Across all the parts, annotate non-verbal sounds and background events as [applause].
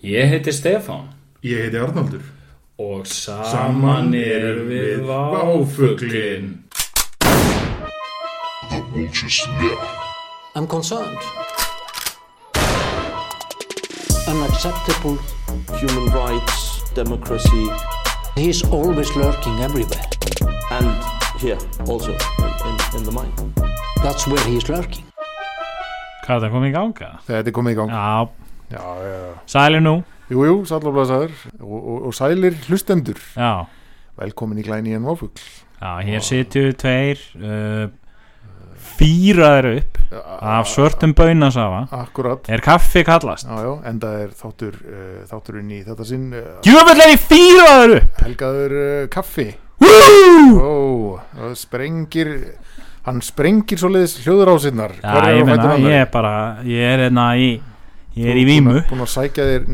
Ég heiti Stefán Ég heiti Arnaldur og saman erum við Váfuglin. I'm concerned. Unacceptable. human rights, democracy, He's always lurking everywhere. and here also in, in, the mind. That's where he's lurking. Hvað er það komið í ganga? Þetta er komið í gang Já, Já, já, já. Sæli nú. Jú, jú, sallablasaður og, og, og sælir hlustendur. Já, Velkomin í glæni en váfugl já hér sitju tveir uh, Fýraður upp Af svörtum baunasafa Akkurat. Er kaffi kallast? Já, já, enda er þáttur uh, þátturinn í þetta sinn uh, Djúfell er í fýraður upp! helgaður uh, kaffi. Woo! Ó, það sprengir hann sprengir svoleiðis hljóður á sinnar Já, ég meina, ég er bara Ég er hérna í Ég er í vímu. Búin að sækja þér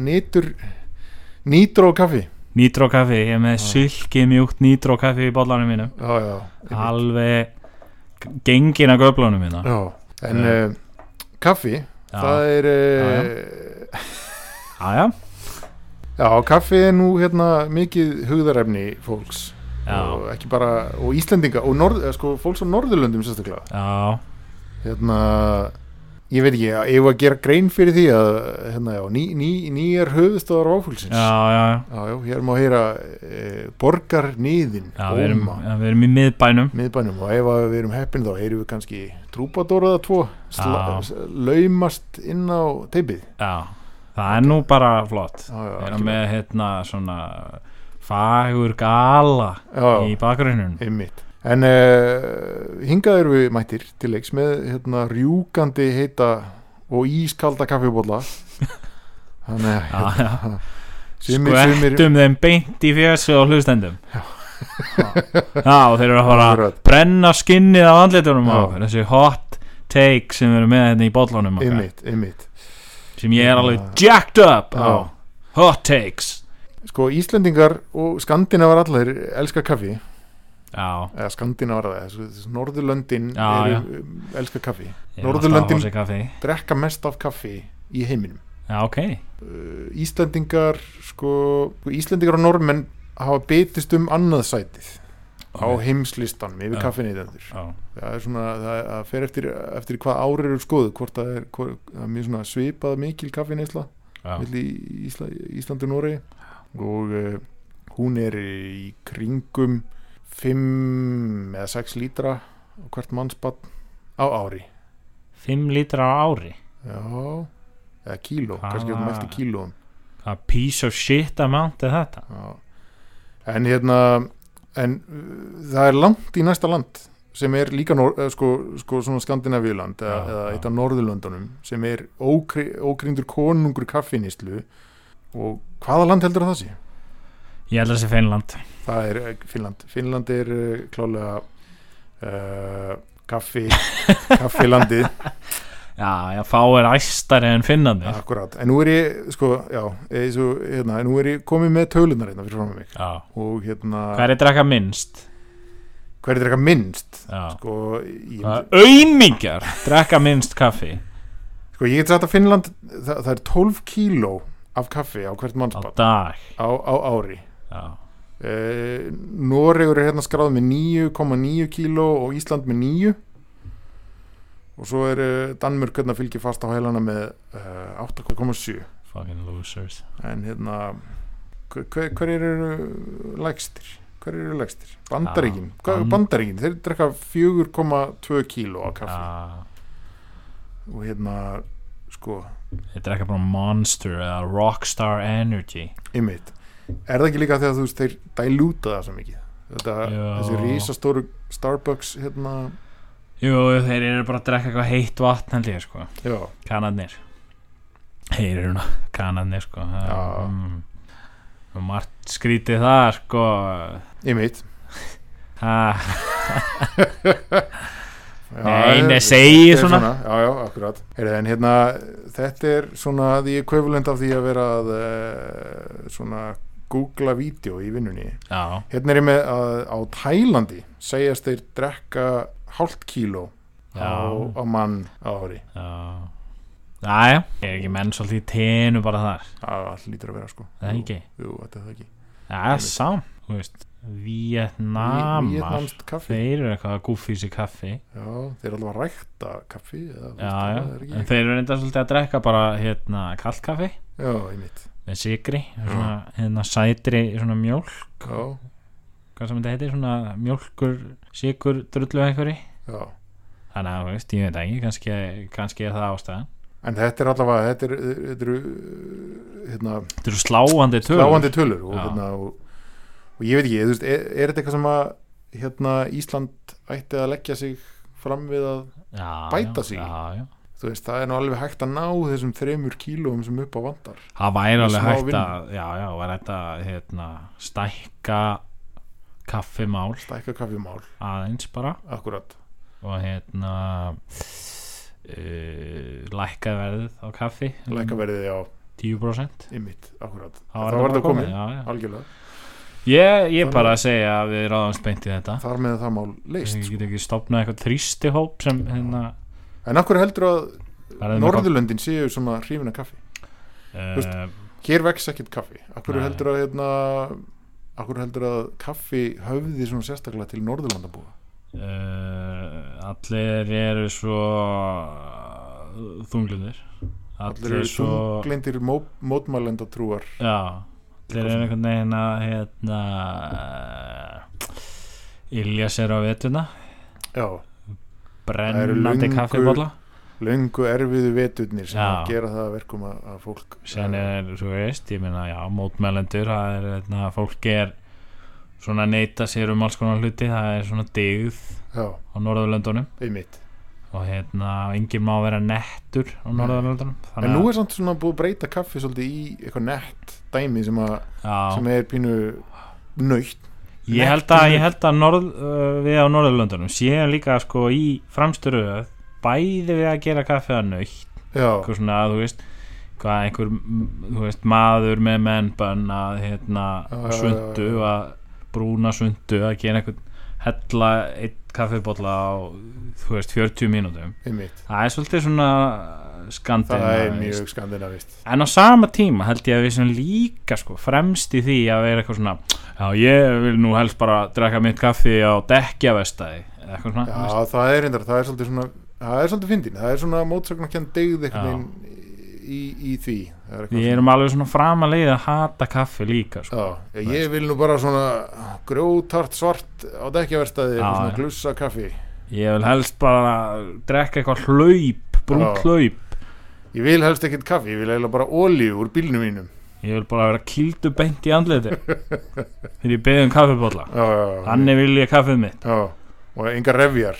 nýtur nýtró kaffi. Nýtró kaffi, ég er með sylki mjúkt nýtró kaffi í bollanum mínum. Já, já. Alveg Gengin að göflunum mína já. En uh, kaffi, það er Já, uh, [laughs] Já, já, Já, kaffi er nú hérna mikið hugðarefni fólks. Já. og ekki bara, og Íslendinga og norð, eh, sko, fólks á Norðurlöndum sérstaklega. Já. Hérna, ég veit ekki ég var að gera grein fyrir því að hérna, já, ný, ný, nýjar höfustöðar áfólksins Já, já, já, já, hér má heyra e, borgar niðin já við, erum, já, við erum í miðbænum. Miðbænum og ef við erum heppin þá heyrum við kannski trúpadóra eða tvo sla, laumast inn á teipið. Já, það er nú bara flott. Við erum með hérna svona fagur gala Já, í bakgrunnun einmitt en uh, hingað erum við mættir til leiks með hérna rjúkandi heita og ískalda kaffibólla [laughs] þannig að Já, já. sumir, sumir, Skvettum þeim beint í fjössu og hlustendum. Já. [laughs] Og þeir eru að fara að brenna skinnið á andlitunum á Þessi hot take sem erum með hérna í einmitt Sem ég er alveg Já. jacked up á. Hot takes. Sko Íslendingar og Skandinavar allir elska kaffi eða Skandinavar það, þessu, þessu Norðurlöndin eru, já. um, elska kaffi. Ég Norðurlöndin kaffi. drekka mest af kaffi í heiminum. Já, ok. Uh, Íslendingar sko, Íslendingar og normenn hafa betist um annað sætið á Ok. heimslistanum yfir Já, það er það, fer eftir, eftir hvað ári eru skoðu, hvort það er, hvort, það er mjög svipað mikil kaffineysla já, milli Ísla, Íslandi og Noregi. Og uh, hún er í kringum 5 eða 6 lítra hvert mannspann á ári 5 lítra á ári já, eða kíló Hvaða- kannski getum eftir kílóum Hvað piece of shit amount er þetta? já. en hérna en uh, það er langt í næsta land sem er líka eh, sko, sko svona Skandinavíuland eða, eða eitt af Norðurlöndunum sem er ókri, ókryndur konungur kaffiníslu og hvaða land heldur það sé? Ég held að það sé Finnland. Það er eh, Finnland. Finnland er uh, klálega uh, kaffi [laughs] kaffilandið, Já, já, fá er æstari en Finnandi. Akkurat. En nú er ég, sko, já eða, svo, hérna, nú er ég komið með tölunar hérna fyrir fram með mig. Já, og hérna, hvað er drekka minnst? hver er eitthvað minnst? Já, sko, ég, auðmingjar drekka minnst kaffi. Sko, ég get sagt að Finnland það, það er 12 kíló af kaffi á hvert á mannspann dag. Á, á ári uh, Noregur er hérna skráð með 9,9 kíló og Ísland með 9 og svo er uh, Danmörk hérna fylgir fast á hælana með uh, 8,7 fucking losers. En hérna hver, hver, eru lægstir? Hver eru lægstir? Bandaríkin, Ban- Bandaríkin? Þeir drekka 4,2 kíló af kaffi. Já, og hérna sko, þeir drekka bara Monster eða Rockstar Energy. Ymmit er það ekki líka þegar þú veist þeir dilúta það svo mikið? Þetta, þessi risastóru Starbucks hérna, Jú, þeir eru bara að drekka eitthvað heitt vatn held ég sko. Já, Kanadnir. Þeir eru kanadnir sko. Mm. og margt skrítið það sko. Ymmit ha, [laughs] Já, Nei, nei, þetta segi er svona. Já, já, akkurat. Heyrðu, En hérna, þetta er svona því equivalent af því að vera uh, svona googla vídeo í vinnunni. Já, Hérna er ég með að á Tælandi segjast þeir drekka hálft kíló á, á mann á ári. Já. Jæja, er ekki menn svolítið í tenu bara þar? Það lítur að vera sko. Það er ekki? Jú, þetta er það ekki. Já, sám, þú veist Vietnamar Vietnamst kaffi. Þeir eru eitthvað að gúffi sér kaffi. Já, þeir eru alveg að rækta kaffi Já, já, það er en þeir eru enda svolítið að drekka bara hérna kallt kaffi. Já, einmitt með sigri, hérna sætri svona mjólk, já, hvað sem þetta heitir svona mjólkur, sigur, drullu já. Þannig að, veist, ég veit ekki, kannski, kannski er það ástæðan. En þetta er allavega, þetta er, þetta eru hérna, eru sláandi tölur. sláandi tölur og, hérna, og, og ég veit ekki, veist, er, er þetta eitthvað sem að hérna, Ísland ætti að leggja sig fram við að, já, bæta já, sig? já, já. Þú veist, það er nú alveg hægt að ná þessum þremur kílóum sem upp á vandar Það væri alveg hægt að já, já, væri hægt að hérna, stækka kaffimál? Stækka kaffimál, aðeins bara. Akkurat. Og hérna uh, lækka verðið á kaffi. Lækka verðið á 10% ymmit, akkurat. Það var þetta komið, já, já. algjörlega. Ég, ég Þannig- bara að segja að við ráðum spennt í þetta. Þar með það mál leist Ég sko. get ekki stopnað eitthvað þrýstihóp sem hérna en akkur heldur að Norðurlöndin séu svona hrifina kaffi? Kom- veist, uh, hér vex ekkert kaffi. Akkur Nei. heldur að hérna, akkur heldur að kaffi höfði svona sérstaklega til Norðurlandabúa? Uh, Allir eru svo þunglindir. Allir eru svo þunglindir mó, mótmælenda trúar Já, allir eru einhvern veginn að hérna Ilja sér á vetuna já, brennandi kaffibólla löngu erfiðu veturnir sem Já. gera það að verkum að, að fólk sen er, þú veist, ég meina, já, mótmælendur það er, hérna, fólk er svona neita sér um alls konar hluti það er svona digð já, á Norðurlöndunum. Einmitt. Og hérna, enginn má vera nettur á Norðurlöndunum en nú er samt svona búið að breyta kaffi svolítið í eitthvað nett dæmi sem, já, sem er pínu nöytt ég held að, ég held að norð, uh, við á Norðurlöndunum séum líka sko í framstöru bæði við að gera kaffi að nöytt eitthvað svona að þú veist hvað einhver þú veist, maður með mennbönn að hérna, sundu að brúna sundu að gera einhvern hella eitt kaffibólla á þú veist 40 mínútum. Einmitt. Það er svolítið svona skandinavist en á sama tíma held ég að við sem líka sko, fremst í því að vera eitthvað svona já ég vil nú helst bara drekka mitt kaffi á dekkjavestæði eitthvað svona já, það er það er svolítið svona það er svolítið fyndin, það er svona mótsögnarkend degð Já. Í, í því. Er við erum alveg svona framalegið að hata kaffi líka sko. Já, ég vil nú bara svona grjótart svart á dekkjaverstaði Já, svona glussa kaffi. Ég vil helst bara drekka eitthvað hlaup, brúnt hlaup. Ég vil helst ekkert kaffi, ég vil eiginlega bara olíu úr bílnum mínum. Ég vil bara vera kýldu beint í andliti Þegar ég beðið um já, Þannig vil ég kaffið mitt. Já Og engar refjar,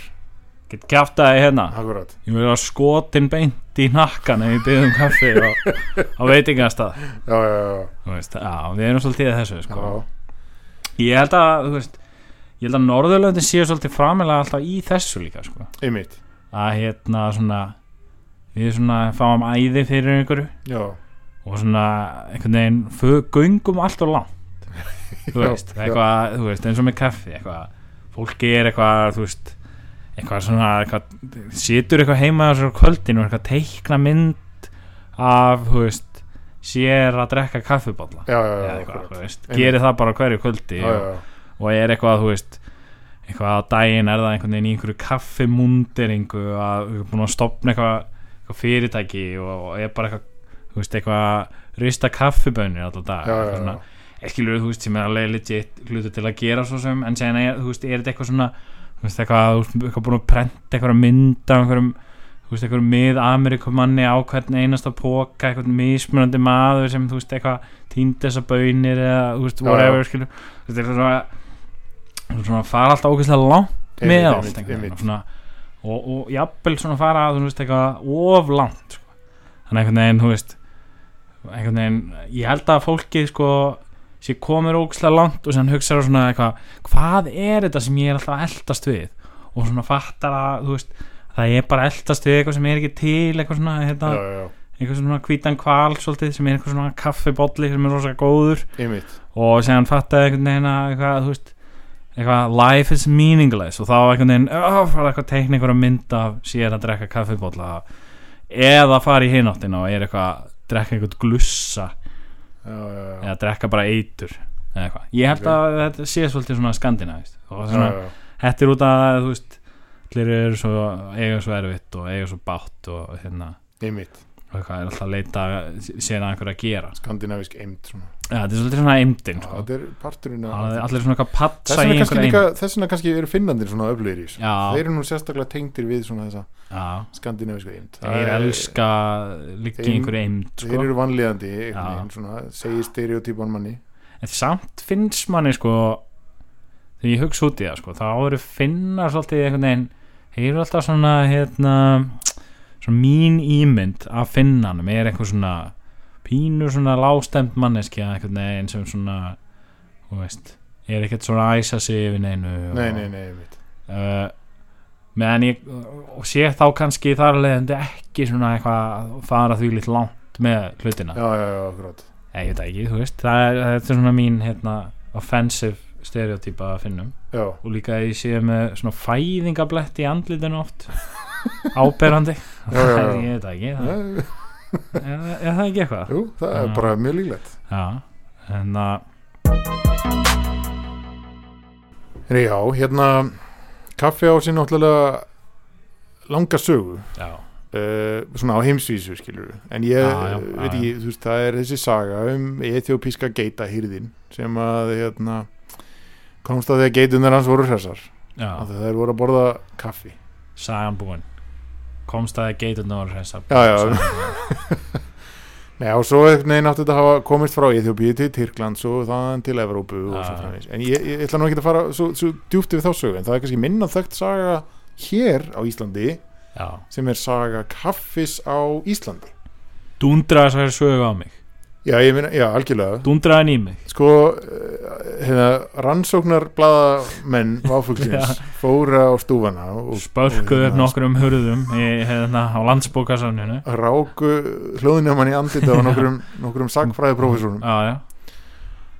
Get kjaftaði hérna. Akkurat. Ég vil vera skotin beint í nakkan ef ég beðið um kaffi á, á veitingastað. Já, já, já, veist, Já, við erum svolítið í þessu sko. Ég held að, veist Ég held að Norðurlöndin séu svolítið framilega alltaf í þessu líka sko. Að hérna svona Við svona fáum æði fyrir einhverju Já, og svona einhvern veginn göngum allt og langt. [laughs] Þú veist, eitthvað, þú veist, eins og með kaffi eitthvað, fólki er eitthvað þú veist, eitthvað svona eitthvað, situr eitthvað heima á sér á kvöldinu og eitthvað teikna mynd af, þú veist sér að drekka kaffibólla. Já, já, já, eitthvað, gerir það bara hverju kvöldi og, og er eitthvað, þú veist eitthvað á daginn er það einhvern veginn í einhverju kaffimunderingu að búin að stopna eitthvað, eitthvað fyrirtæki og, og er bara eitthvað þú veist, eitthvað rista kaffibönir alltaf dag eitthvað svona, skilur þú veist, sem er alveg legit hlutu til að gera svo sem, en segja, er, þú veist, er þetta eitthvað svona þú veist, eitthvað, þú veist, búin að prenta eitthvað mynd af einhverjum þú veist, einhverjum mið-amerikumanni á hvern einasta póka, eitthvað mismunandi maður sem, þú veist, eitthvað bönir eða, þú veist, whatever, skilur. Þú veist, eitthvað svona svona fara alltaf ógeðslega langt með allt einhvern veginn, og, og jafnvel svona fara, þú veist, eitthvað of langt, sko. þannig einhvern veginn, þú veist einhvern veginn, ég held að fólkið sko, sé komir ógislega langt og sem hugsaður svona eitthvað hvað er þetta sem ég er alltaf að eldast við? Og svona fattar að, þú veist það er bara að eldast við eitthvað sem er ekki til eitthvað svona, hérna, já, já, já, eitthvað svona hvítan kval svolítið, sem er eitthvað svona kaffibolli sem er rosa góður. Einmitt. Og sem hann fattaði einhvern veginn að eitthvað, þú veist eitthvað, life is meaningless. Og þá einhvern veginn, oh, fara eitthvað að teikna einhverja mynd af sér að drekka kaffibolla. Eða fara í hináttina og er eitthvað drekka einhvern glussa. Eða drekka bara eitur ég held að þetta sé svolítið svona skandinavist þetta er út af þú veist allir eru svo, eiga svo erfitt og eiga svo bátt og hérna. Einmitt, eitthvað er alltaf að leita sér að einhverju að gera. Skandinavisk eimt já, þetta er svolítið svona eimdin Já, sko. þetta er parturinn Það er allir svona eitthvað patsa í líka, eimd þess vegna kannski eru finnandir svona öflugir í þessu. Þeir eru nú sérstaklega tengdir við svona þessa já, skandinavisku eimt þeir elska líka þeim- einhverju eimd þeir sko. eru svona, segir stereotypan manni. En samt finnst manni sko þegar ég hugsa út í það sko þá eru finnar svolítið einhvern veginn þeir eru alltaf svona hérna svona mín ímynd af finnanum er eitthvað svona pínu svona lástemt manneskja einhvern veginn sem svona þú veist, er ekkert svona að æsa sig yfir neinu nei, nei, nei, einmitt. Uh, meðan ég sé þá kannski þar að leiðandi ekki svona eitthvað að fara því lítið langt með hlutina. Já, já, já, Nei, ég veit það ekki, þú veist það er, þetta er svona mín hérna, offensive stereotypa að finnum. Já, og líka að ég sé með svona fæðingablett í andlitinu oft [laughs] áberandi. Já, já, já. ég veit það ekki það, er, er það ekki eitthvað? jú, það er bara mjög líklegt. Já, en að já, hérna kaffi á sér náttúrulega langa sögu. Já, uh, svona á heimsvísu skilur en ég Já, já, veit ekki, þú veist, það er þessi saga um ethiopíska geita hýrðin sem að hérna komst að því að geitunar hans voru hressar. Að þær voru að borða kaffi. Sagan búin komst að geiturna voru hressar Já, já. Sagan- Nei, og svo veginn átti þetta að hafa komist frá Eþjópíu til Tyrklands og þannig til Evrópu og svo framvegis. En ég, ég ætla nú ekki að fara svo, svo djúpt við þá sögu, en það er kannski minna þekkt saga hér á Íslandi Já, sem er saga kaffis á Íslandi. dúndraði þessari sögu á mig Já, ég meina, já, algjörlega. dúndraði hann í mig. Sko, eh, hérna, rannsóknar blaðamenn váfuglsins [laughs] fóra á stúfana spörkuðu upp hérna, nokkur um hurðum í, hérna, á landsbókasafninu. Ráku hljóðinjaman í andlita á [laughs] nokkrum, nokkrum sagfræðiprófessorum já, já,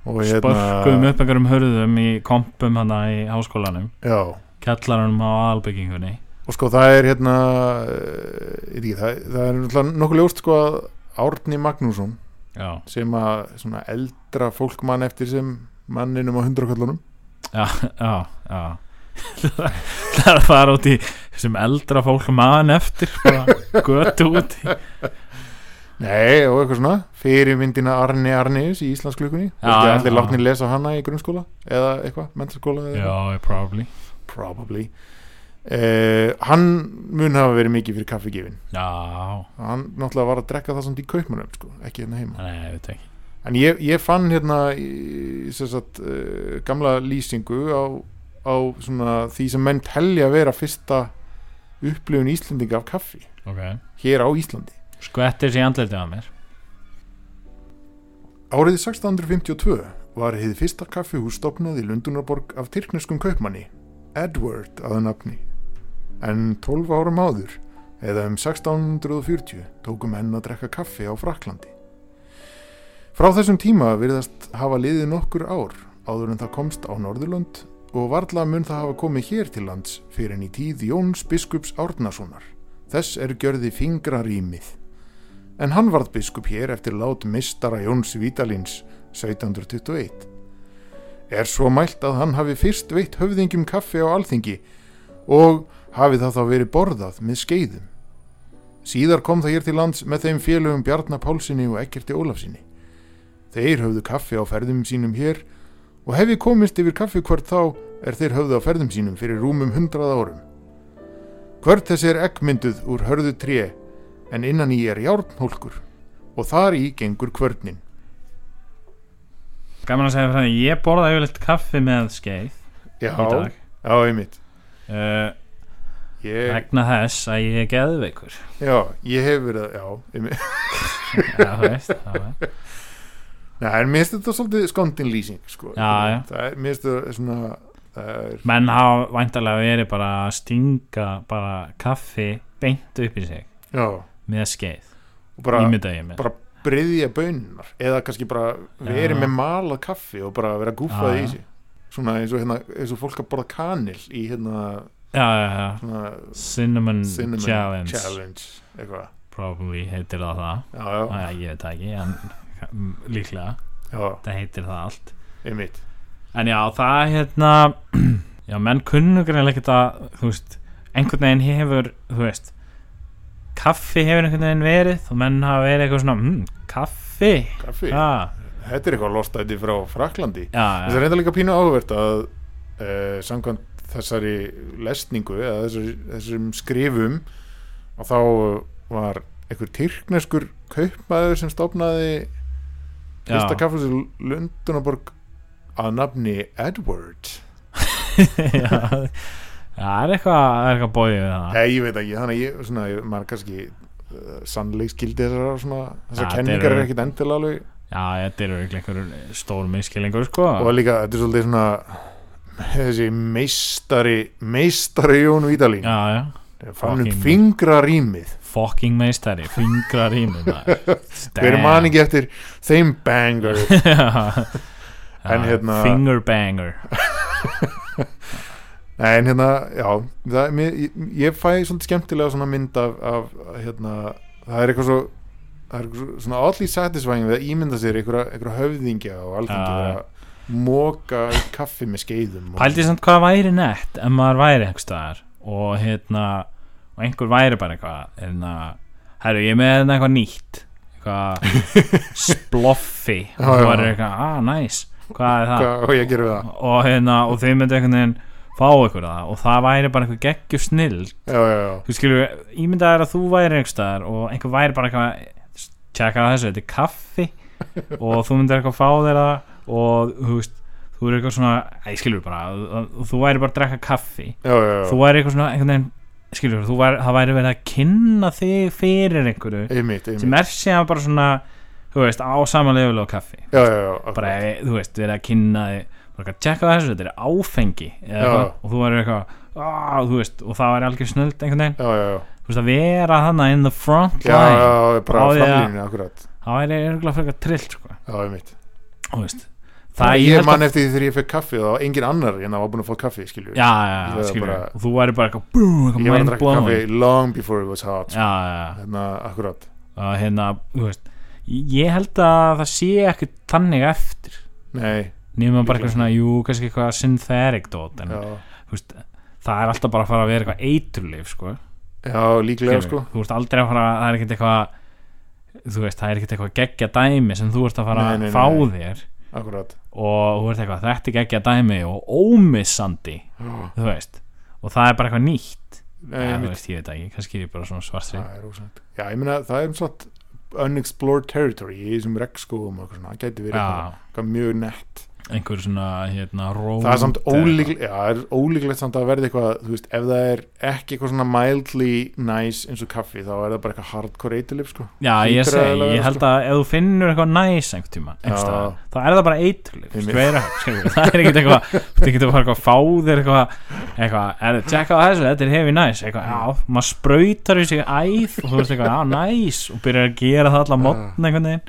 og spörkuðum upp einhverjum hurðum í kompum hana í háskólanum. Já, kjallarunum á albyggingunni. Og sko það er hérna uh, ekki, það, það er nokkuð ljóst sko að Árni Magnússon já, sem að svona eldra fólk mann eftir sem manninum á hundraköllunum já, já, já. [laughs] það er að fara út í sem eldra fólk mann eftir bara götu út í. Nei og eitthvað svona fyrirmyndina Arni Arnius í Íslandsklukkunni. Já, já, já, allir látni lesa hana í grunnskóla eða eitthvað, eitthvað já, probably. Probably uh, hann mun hafa verið mikið fyrir kaffigifin já, hann náttúrulega var að drekka það samt í kaupmanum sko, ekki hérna heima. Nei, ég En ég, ég fann hérna í, sem sagt, uh, gamla lýsingu á, á svona því sem menn telja að vera fyrsta upplifun Íslendinga af kaffi. Ok, hér á Íslandi. skvettir sér andlitið að mér. Árið 1652 var hið fyrsta kaffihús stopnað í Lundunarborg af tyrkneskum kaupmanni, Edward að nafni. En 12 árum áður, eða um 1640, tókum henn að drekka kaffi á Fraklandi. Frá þessum tíma virðast hafa liðið nokkur ár áður en það komst á Norðurlönd og varla mun það hafa komið hér til lands fyrir en í tíð Jóns biskups Árnasonar. Þess er gjörði fingra rýmið. En hann varð biskup hér eftir lát mistara Jóns Vítalins 1721. Er svo mælt að hann hafi fyrst veitt höfðingjum kaffi á alþingi og hafi það þá verið borðað með skeiðum. Síðar kom það hér til lands með þeim félögum Bjarnar Pálsini og Ekkerti Ólafsinni. Þeir höfðu kaffi á ferðum sínum hér og hefi komist yfir kaffi hvort þá er þeir höfðu á ferðum sínum fyrir rúmum hundrað árum. Hvort þessi er eggmynduð úr hörðu tré en innan í er járnhólkur og þar í gengur kvörnin. gaman að segja frá því, ég borða yfirleitt kaffi með skeið Já, í dag já, einmitt. uh, Ég, vegna þess að ég er geðveikur já, ég hef verið, að- já, einmitt. [laughs] já, veist já, en mér finnst þetta svolítið skondin lýsing, sko. Já, já. Það er, mér finnst þetta svona, það er, menn hafa væntalega verið bara að stinga bara kaffi beint upp í sig já, með skeið, og bara, ég bara bryðja bönnar eða kannski bara verið Já. með malað kaffi og bara vera gúfað Já, í já. sig svona eins og, hérna, eins og fólk að borða kanil í hérna já, já, já, cinnamon, cinnamon challenge, challenge probably heitir það það. Já, já, Æ, ég veit það ekki en [laughs] líklega, já, það heitir það allt. Einmitt. En já, það hérna [clears throat] já, menn kunnu greinlega ekkert að þú veist, einhvern veginn hefur þú veist kaffi hefur einhvern veginn verið og menn hafa verið eitthvað svona, hm, kaffi? Kaffi, já, þetta er eitthvað lostæti frá Fraklandi þetta er reynda líka pínu áhugavert að uh, samkvæmt þessari lesningu eða þessari, þessum skrifum og þá var einhver tyrkneskur kaupmaður sem stofnaði fyrsta já, kaffhús í Lundunaborg að nafni Edward. [laughs] Já, það er eitthvað eitthvað bóðið við það ég veit ekki, þannig ég, svona, ég maður kannski uh, sannleikskildi þessar svona, þessar Ja, kenningar er ekkit endilega alveg já, þetta eru einhver stór miskilingur sko. Og líka, þetta er svolítið svona þessi meistari meistari Jón Vídalín já, já, fann upp fucking- fingra rýmið. Fucking meistari fingrar í mig maður. hver er man ekki eftir þeim banger. [laughs] En Já, hérna- finger banger. [laughs] En hérna, já það, mér, ég, ég fæ svolítið skemmtilega svona mynd af, af hérna, það er eitthvað svo það er eitthvað svo- svona allir satisfying við að ímynda sér einhverja, höfðingja og að móka kaffi með skeiðum pældi samt hvað væri nett ef maður væri einhver staðar og hérna og einhver væri bara eitthvað hérna, herru ég er með hérna eitthvað nýtt eitthvað [laughs] sploffi. Og þú væri eitthvað, ah nice hvað er það? Hvað og ég gerum það. Og hérna og þau myndu einhvern veginn fá ykkur það og það væri bara einhver geggju snill já, já, já, þú skilur, ímyndaðir að þú væri einhver staðar og einhver væri bara eitthvað tjekka þessu, þetta er kaffi. [laughs] Og þú myndir eitthvað fá þér það og þú veist, þú er eitthvað svona æ, skilur bara, þú væri bara að drekka kaffi. Já, já, já. þú væri eitthvað svona einhvern veginn, skilur, þú væri, það væri verið að kynna þig fyrir einhverju einmitt, einmitt. sem er síðan bara svona þú veist, á samanlegulega kaffi. Já, já, já, bara, e, þú veist, verið að kynna þig bara eitthvað, tjekka þessu, þetta er áfengi eitthvað, og þú væri eitthvað á, þú veist, og það væri algjör snöld einhvern veginn, já, já, já, þú veist, að vera þannig in the front já, line já, bara Á að- framlýninu, akkurat. það væri frekar trillt sko. þú veist það ég man að- eftir því þegar ég fekk kaffi og það var engin annar en það var búin að fá kaffi, skilju já, já, skilur bara- og þú væri bara eitthvað bú, eitthvað ég var að blown kaffi long before it was hot já, já, já, hérna, akkurat. Að hérna, þú veist ég held að það sé ekki þannig eftir. Nei, nefnum bara Líklega. eitthvað svona, jú, kannski eitthvað synthetic dot, en já, þú veist það er alltaf bara að fara að vera eitthvað eiturlif sko, já, líklega sko. Þú veist aldrei að fara, það er ekkert eitthvað þú veist, það er ekkert eitthvað geggja dæmi sem þú ert að fara Nei, nei, að fá nei. þér akkurat. Og eitthvað, þetta er geggja dæmi og ómissandi, veist. Og það er bara eitthvað nýtt. Nei, ja, veist, ég veit ekki, kannski er ég bara svona ósænt já, ég meina, það er um svart unexplored territory í þessum regnskóum eitthvað það gæti verið eitthvað, já, eitthvað mjög nett einhver svona, hérna, rót það er samt ólíklegt ólíklegt samt að verði eitthvað þú veist, ef það er ekki eitthvað svona mildly nice eins og kaffi, þá er það bara eitthvað hardcore eitilif, sko. Já, ég segi, ég held að ef þú finnur eitthvað næs einhvern tíma, einhvers Já. staðar, þá er það bara skilur, [laughs] það er ekkert eitthvað þú getur bara eitthvað að fá þér eitthvað eitthvað, er það tjekka á þessu, þetta er hefi næs eitthvað, já, maður sprautar í sig æð og þú veist eitthvað, já, næs og byrjar að gera það alla mótna einhvern veginn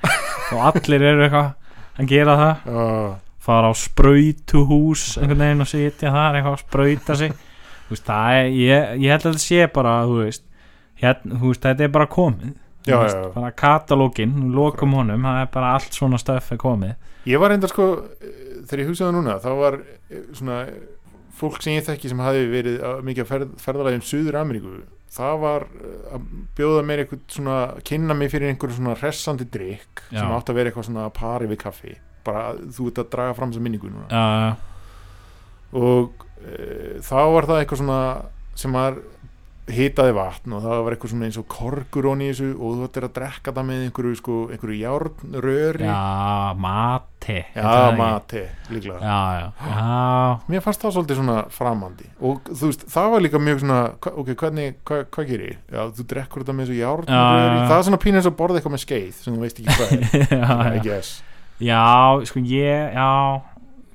og allir eru eitthvað að gera það fara á sprautuhús einhvern veginn og sitja þar eitthvað að sprauta sig. Veist, það er, ég, ég held að þetta sé bara, þú veist hérna, þú veist, þetta er bara komið. Já, veist, já, já. bara katalógin, lokum honum það er bara allt svona stöf er komið. Ég var reyndar sko, eh, þegar ég hugsaði núna þá var eh, svona eh, fólk sem ég þekki sem hafi verið á mikið að ferð, ferðalagi um Suður Ameríku það var eh, að bjóða mér eitthvað svona, kynna mig fyrir einhverju svona hressandi drikk sem átti að vera eitthvað svona pari við kaffi bara þú ert að draga fram þessa minningu núna. Já, og e, þá var það eitthvað svona sem var hitaði vatn og það var eitthvað svona eins og korgur og þú ættir að drekka það með einhverju sko, einhverju járnröri. Já, mati Já, það mati, líklega. Já, já, já, Mér fannst það svolítið svona framandi. Og þú veist, það var líka mjög svona hva- ok, hvernig, hva, hvað gerir ég? Já, þú drekkur þetta með þessu járn Já, já, já. það er svona pínu eins og borða eitthvað með skeið sem þú veist ekki hvað er, [laughs] I guess já, sko ég já,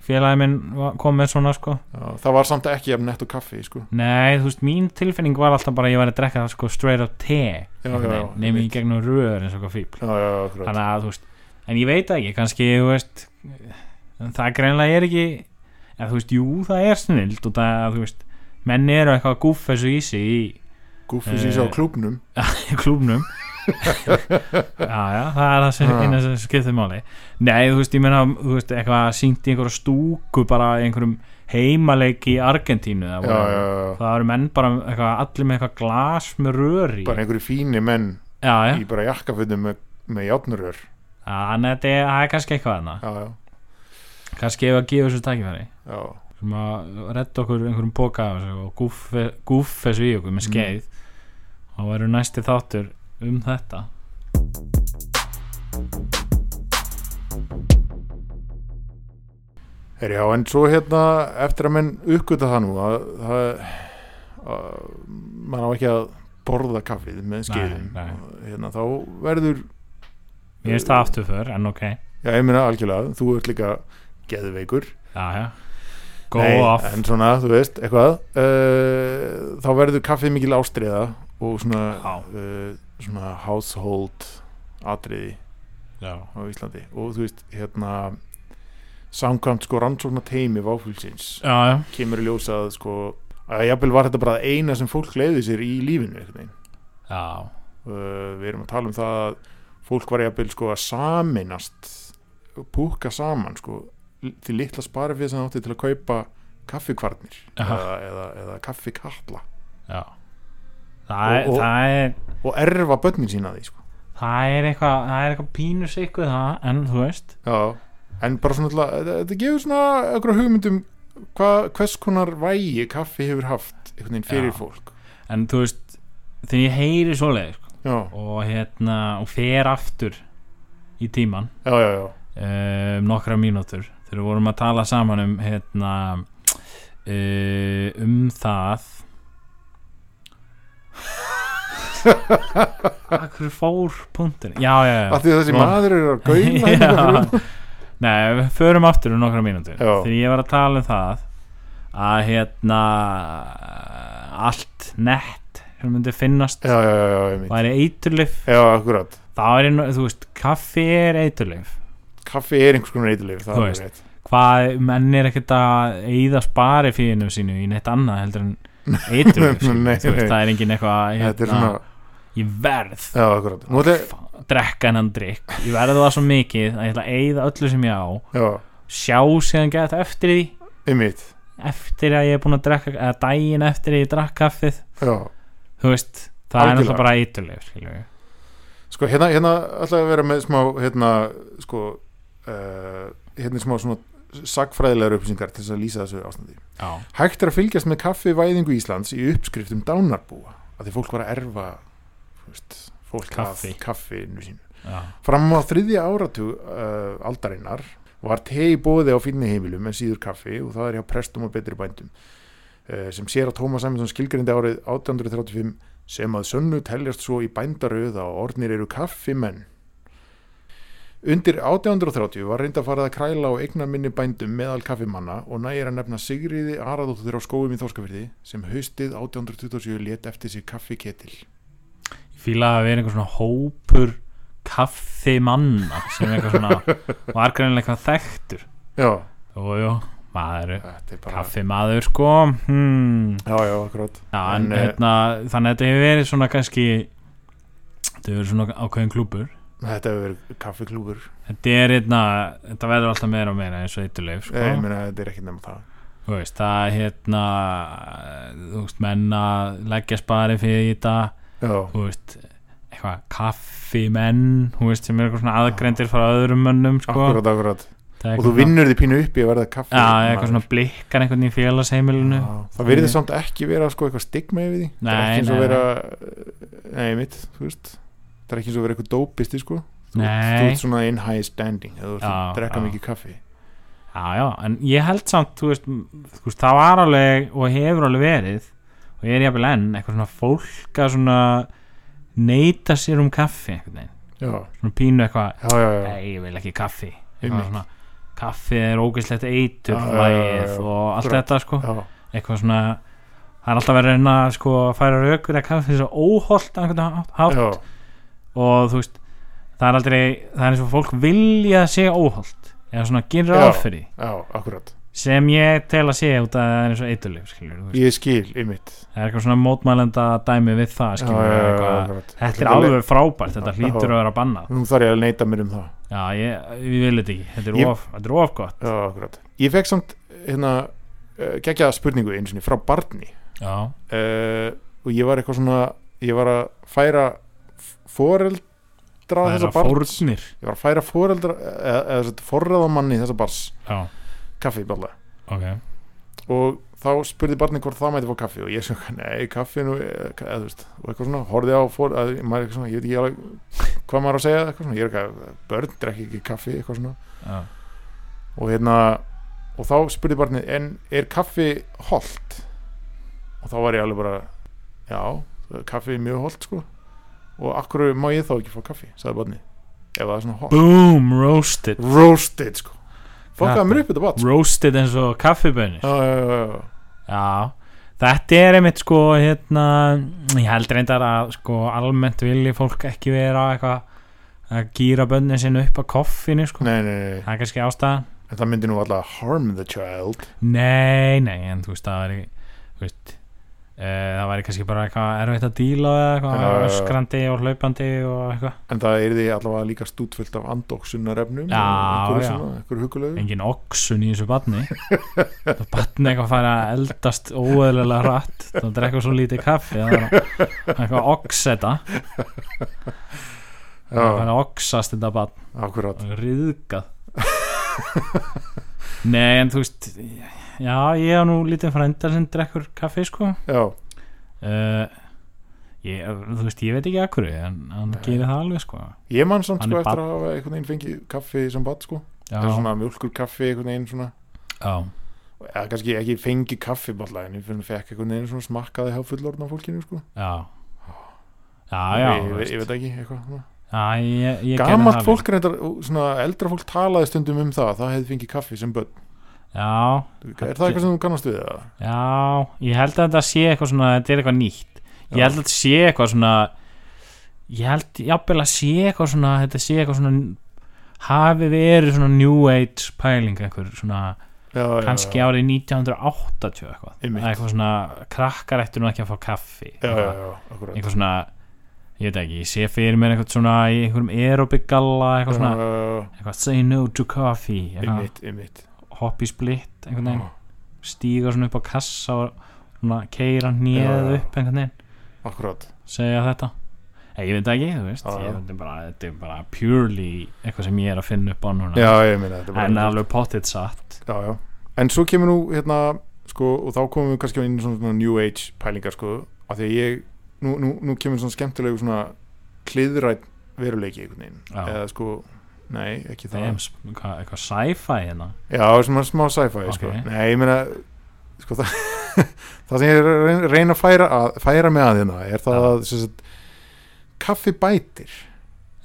félagi minn kom með svona sko. Já, það var samt ekki af netto kaffi, sko. Nei, þú veist, mín tilfinning var alltaf bara að ég var að drekka það sko straight up te. Nefnir í gegnum rör eins og eitthvað fíbl þannig að þú veist en ég veit ekki, kannski þú veist það greinlega er ekki eða þú veist, jú það er snild og það, þú veist, menn eru eitthvað að gúfa þessu í sig í Gúffis í svo Eh, klúbnum [laughs] klúbnum [laughs] já, já, það er það sem eina sem skiptir máli. Nei, þú veist, ég meina, þú veist, eitthvað sínt í einhverju stúku bara í einhverjum heimaleik í Argentínu það, voru, já, já. það eru menn bara eitthvað, allir með eitthvað glas með rör í. Bara einhverju fíni menn í bara jakkafötum með, með játnurör þannig að þetta er, það er kannski eitthvað þarna. Kannski ef að gefa þessu tækifæri. Já, sem að redda okkur einhverjum þessu og gúffe, gúffe þessu í okkur með skeið. Þá verður næsti þáttur um þetta. Heri, já, en svo hérna eftir að menn uppgöta það nú að, að, að mann á ekki að borða kaffið með skeiðum. hérna, þá verður mér finnst það aftur fyrr, en ok. Já, ég meina algjörlega, þú ert líka geðveikur. Já, já, go Nei, off. en svona, þú veist, eitthvað uh, þá verður kaffið mikil ástriða og svona, uh, svona household atriði já, á Íslandi. Og þú veist, hérna samkvæmt sko rannsóknar teimi já, kemur í ljós að sko að jafnvel var þetta bara eina sem fólk leiði sér í lífinu uh, við erum að tala um það að fólk var jafnvel sko að saminast púka saman sko til litla sparifið sem átti til að kaupa kaffikvarnir eða, eða, eða kaffikalla já. Það, Og- og- það er og erfa börnin sína því sko. Það er eitthvað það er eitthvað það en þú veist. Já, en bara svona þetta, gefur svona einhverja hugmyndum hva, hvers konar vægi kaffi hefur haft fyrir Já. fólk. En þú veist þegar ég heyri svoleið sko, og hérna og fer aftur í tíman já, já, já, um nokkra mínútur þegar við vorum að tala saman um hérna uh, um það Akkur fór punktur Já, já, já af því að þessi Nú- maður er að gaula [laughs] hérna fyrir. Já. Nei, við förum aftur um nokkra mínútur Já. Þegar ég var að tala um það að hérna allt nett sem myndi finnast já, já, já, já, einmitt. væri eiturlif já, akkurat þá er einn, þú veist, kaffi er eiturlif kaffi er einhvers konar Þú það er veist. rétt hvað, menn er ekkert að eyða spari fínu sínu í neitt annað heldur en nei. það er engin eitthvað þetta er hérna, ég verð. Er Fá- drekka hennan drikk ég verði það svo mikið að ég ætla að eyða öllu sem ég á. Já, sjá síðan geta eftir því. Einmitt. Eftir að ég er búin að drekka eða daginn eftir að ég drakk kaffið. Já, þú veist, það er Algjörlega. náttúrulega bara við. Sko, hérna, hérna ætla að vera með smá, hérna, sko uh, hérna er smá svona sagfræðilegar upplýsingar til þess að lýsa þessu ástandi já, Hægt er að fylgjast með kaffivæðingu Íslands í uppskriftum dánarbúa að því fólk var að erfa veist, fólk Kaffi. af kaffinu sínu. já, Fram á þriðja áratu uh, aldarinnar var te í bóði á fínni heimilum en síður kaffi og það er hjá prestum og betri bændum uh, sem sér að Tómas Sæminsson skilgrindi árið 1835 sem að sönnu teljast svo í bændaröð að ornir eru kaffimenn. Undir 1830 var reynda fara að kræla á eignar minni bændum meðal kaffimanna og nægir að nefna Sigriði Aradóttur á skóum í Þórskafyrði sem haustið 1827 let eftir sig kaffiketil. ég fíla að vera einhver svona hópur kaffimanna sem eitthvað svona [laughs] var greinilega eitthvað þekktur. Já, og jú, maður er bara... kaffimaður sko. Hmm. Já, já, En, eh, hérna, þannig að þetta hefur verið svona kannski þetta hefur verið svona ákveðin klúpur Þetta hefur verið kaffiklúfur. þetta er hérna, þetta verður alltaf meira og meira eins og eiturleif sko. Ég meina, þetta er ekki nefn það. þú veist, það er hérna þú veist, menn að leggja spari fyrir þetta Já, þú veist, eitthvað kaffimenn, þú veist, sem er eitthvað svona aðgrendir frá öðrum mönnum, sko akkurat, akkurat. Það er Og þú vinnur því pínu upp í að verða kaffi. já, eitthvað svona blikkar einhvern í félagsheimilinu Já, Það verður samt ekki vera sko eitthvað stigma yfir því. Það er ekki eins og er vera eitthvað dópisti, sko. Þú, ert svona in high standing, þú að drekka mikið kaffi. já, já, en ég held samt, þú veist, veist það var alveg og hefur alveg verið og ég er jafnvel enn, eitthvað svona fólk að svona neita sér um kaffi svona pínu eitthvað nei, ég vil ekki kaffi. Svona, kaffi er ógæslegt eitur já. og allt Akkurat. þetta sko. Já, eitthvað svona það er alltaf verið að sko, að færa raukur að kaffi þessu óholt á einhvern hátt- og þú veist það er aldrei, það er eins og fólk vilja að sé óholt. Eða svona gerir Já. ráð fyrir því. já, akkurat. sem ég tel að sé út að það er eins og veist. ég skil, einmitt. Það er eitthvað svona mótmælenda dæmi við það Já, já, já, þetta er alveg frábært þetta hlýtur að vera bannað. Nú þarf ég að neita mér um það. Já, ég, ég vil þetta ekki, þetta er, Ég- of, þetta er of gott. Já, akkurat. Ég fekk samt hérna uh, geggjaða spurningu einu sinni frá barni. Uh, og ég var eitthvað svona ég var að færa foreldra þessa fórnir. Ég var að færa foreldra eða, eða forræðamanni þessa bars já, kaffi balla ok. Og þá spurði barni hvort það mæti fá kaffi og ég sem, nei, kaffi nú eða, eða, þú veist, og eitthvað svona, horfði á for, að, maður eitthvað svona, ég veit ekki alveg hvað maður á að segja, eitthvað svona, ég er eitthvað börn drekki ekki kaffi, eitthvað svona. Já, og hérna, og þá spurði barni en er kaffi holt? Og þá var ég alveg bara já, kaffi er mjög holt sko og akkur má ég þá ekki fá kaffi? Sagði barni, ef það er svona holt boom, roasted. Roasted sko. Fokkaði mér upp þetta bat sko. roasted eins og kaffibönir. Já, já, já, já. Já, þetta er einmitt sko hérna, ég held reyndar að sko almennt vilji fólk ekki vera eitthvað að gýra bönnin sinni upp á koffinu sko, Nei, nei, nei, það er kannski ástæðan. En það myndi nú alltaf harm the child. Nei, nei, en þú veist það væri þú veist það væri kannski bara eitthvað erfitt að díla eða eitthvað öskrandi og hlaupandi og eitthvað. En það er því allavega líka stútfullt af andóksunarefnum engin oxun í þessu batni batni eitthvað að fara að eldast óeðlega rætt það drekka svo lítið kaffi eitthvað ox þetta það fara að oxast þetta batn riðgað. Nei en þú veist já ég hef nú lítið frænda sem drekkur kaffi sko. Já, uh, ég, þú veist ég veit ekki akkur en hann gerir það alveg sko. Ég man samt Hann sko er eftir að hafa einhvern veginn fengið kaffi sem bat sko, já, það er svona mjölkur kaffi einhvern veginn svona, já, eða kannski ekki fengið kaffi balla en ég fyrir fekk einhvern veginn svona smakkaði hjá fullorðna fólkinu sko. Já. Já, já, ég, ég, ég veit ekki eitthvað svona. já ég, ég gerði það gamalt alveg. fólk reyndar, svona eldra fólk talaði stundum um það, það hefði fengið kaffi sem börn já, er það eitthvað sem þú kannast við það? Já, ég held að þetta sé eitthvað svona þetta er eitthvað nýtt. Ég held að þetta sé eitthvað svona ég held jafnvel að sé eitthvað svona þetta sé eitthvað svona hafi verið svona new age pæling eitthvað svona Já, já, kannski já, árið 1980 eitthvað. Eitthvað svona krakkar ættu nú ekki að fá kaffi. Eitthvað, eitthvað svona ég veit ekki, ég sé fyrir mér eitthvað svona í einhverjum aerobic galla eitthvað svona. eitthvað say no to coffee eitthvað hopp í splitt einhvern veginn. Stíga svona upp á kassa og keira já. upp einhvern veginn. Akkurat. Segja þetta. Ég veit ekki, þú veist. Já. ég, bara, þetta er bara purely eitthvað sem ég er að finna upp á núna. Já, meina en alveg pottit satt. Já, já. en svo kemur nú hérna sko, og þá komum við kannski inn í svona, new age pælingar sko, af því að ég nú, nú, nú kemur svona skemmtilegu svona kliðrætt veruleiki eða sko, nei, ekki það Þeim, hvað, eitthvað sci-fi hérna já, svona smá sci-fi sko. Ok. nei, ég meina sko, það, [laughs] það sem ég reyna- reyna að færa, að, færa með að hérna er það að sem sagt, kaffi bætir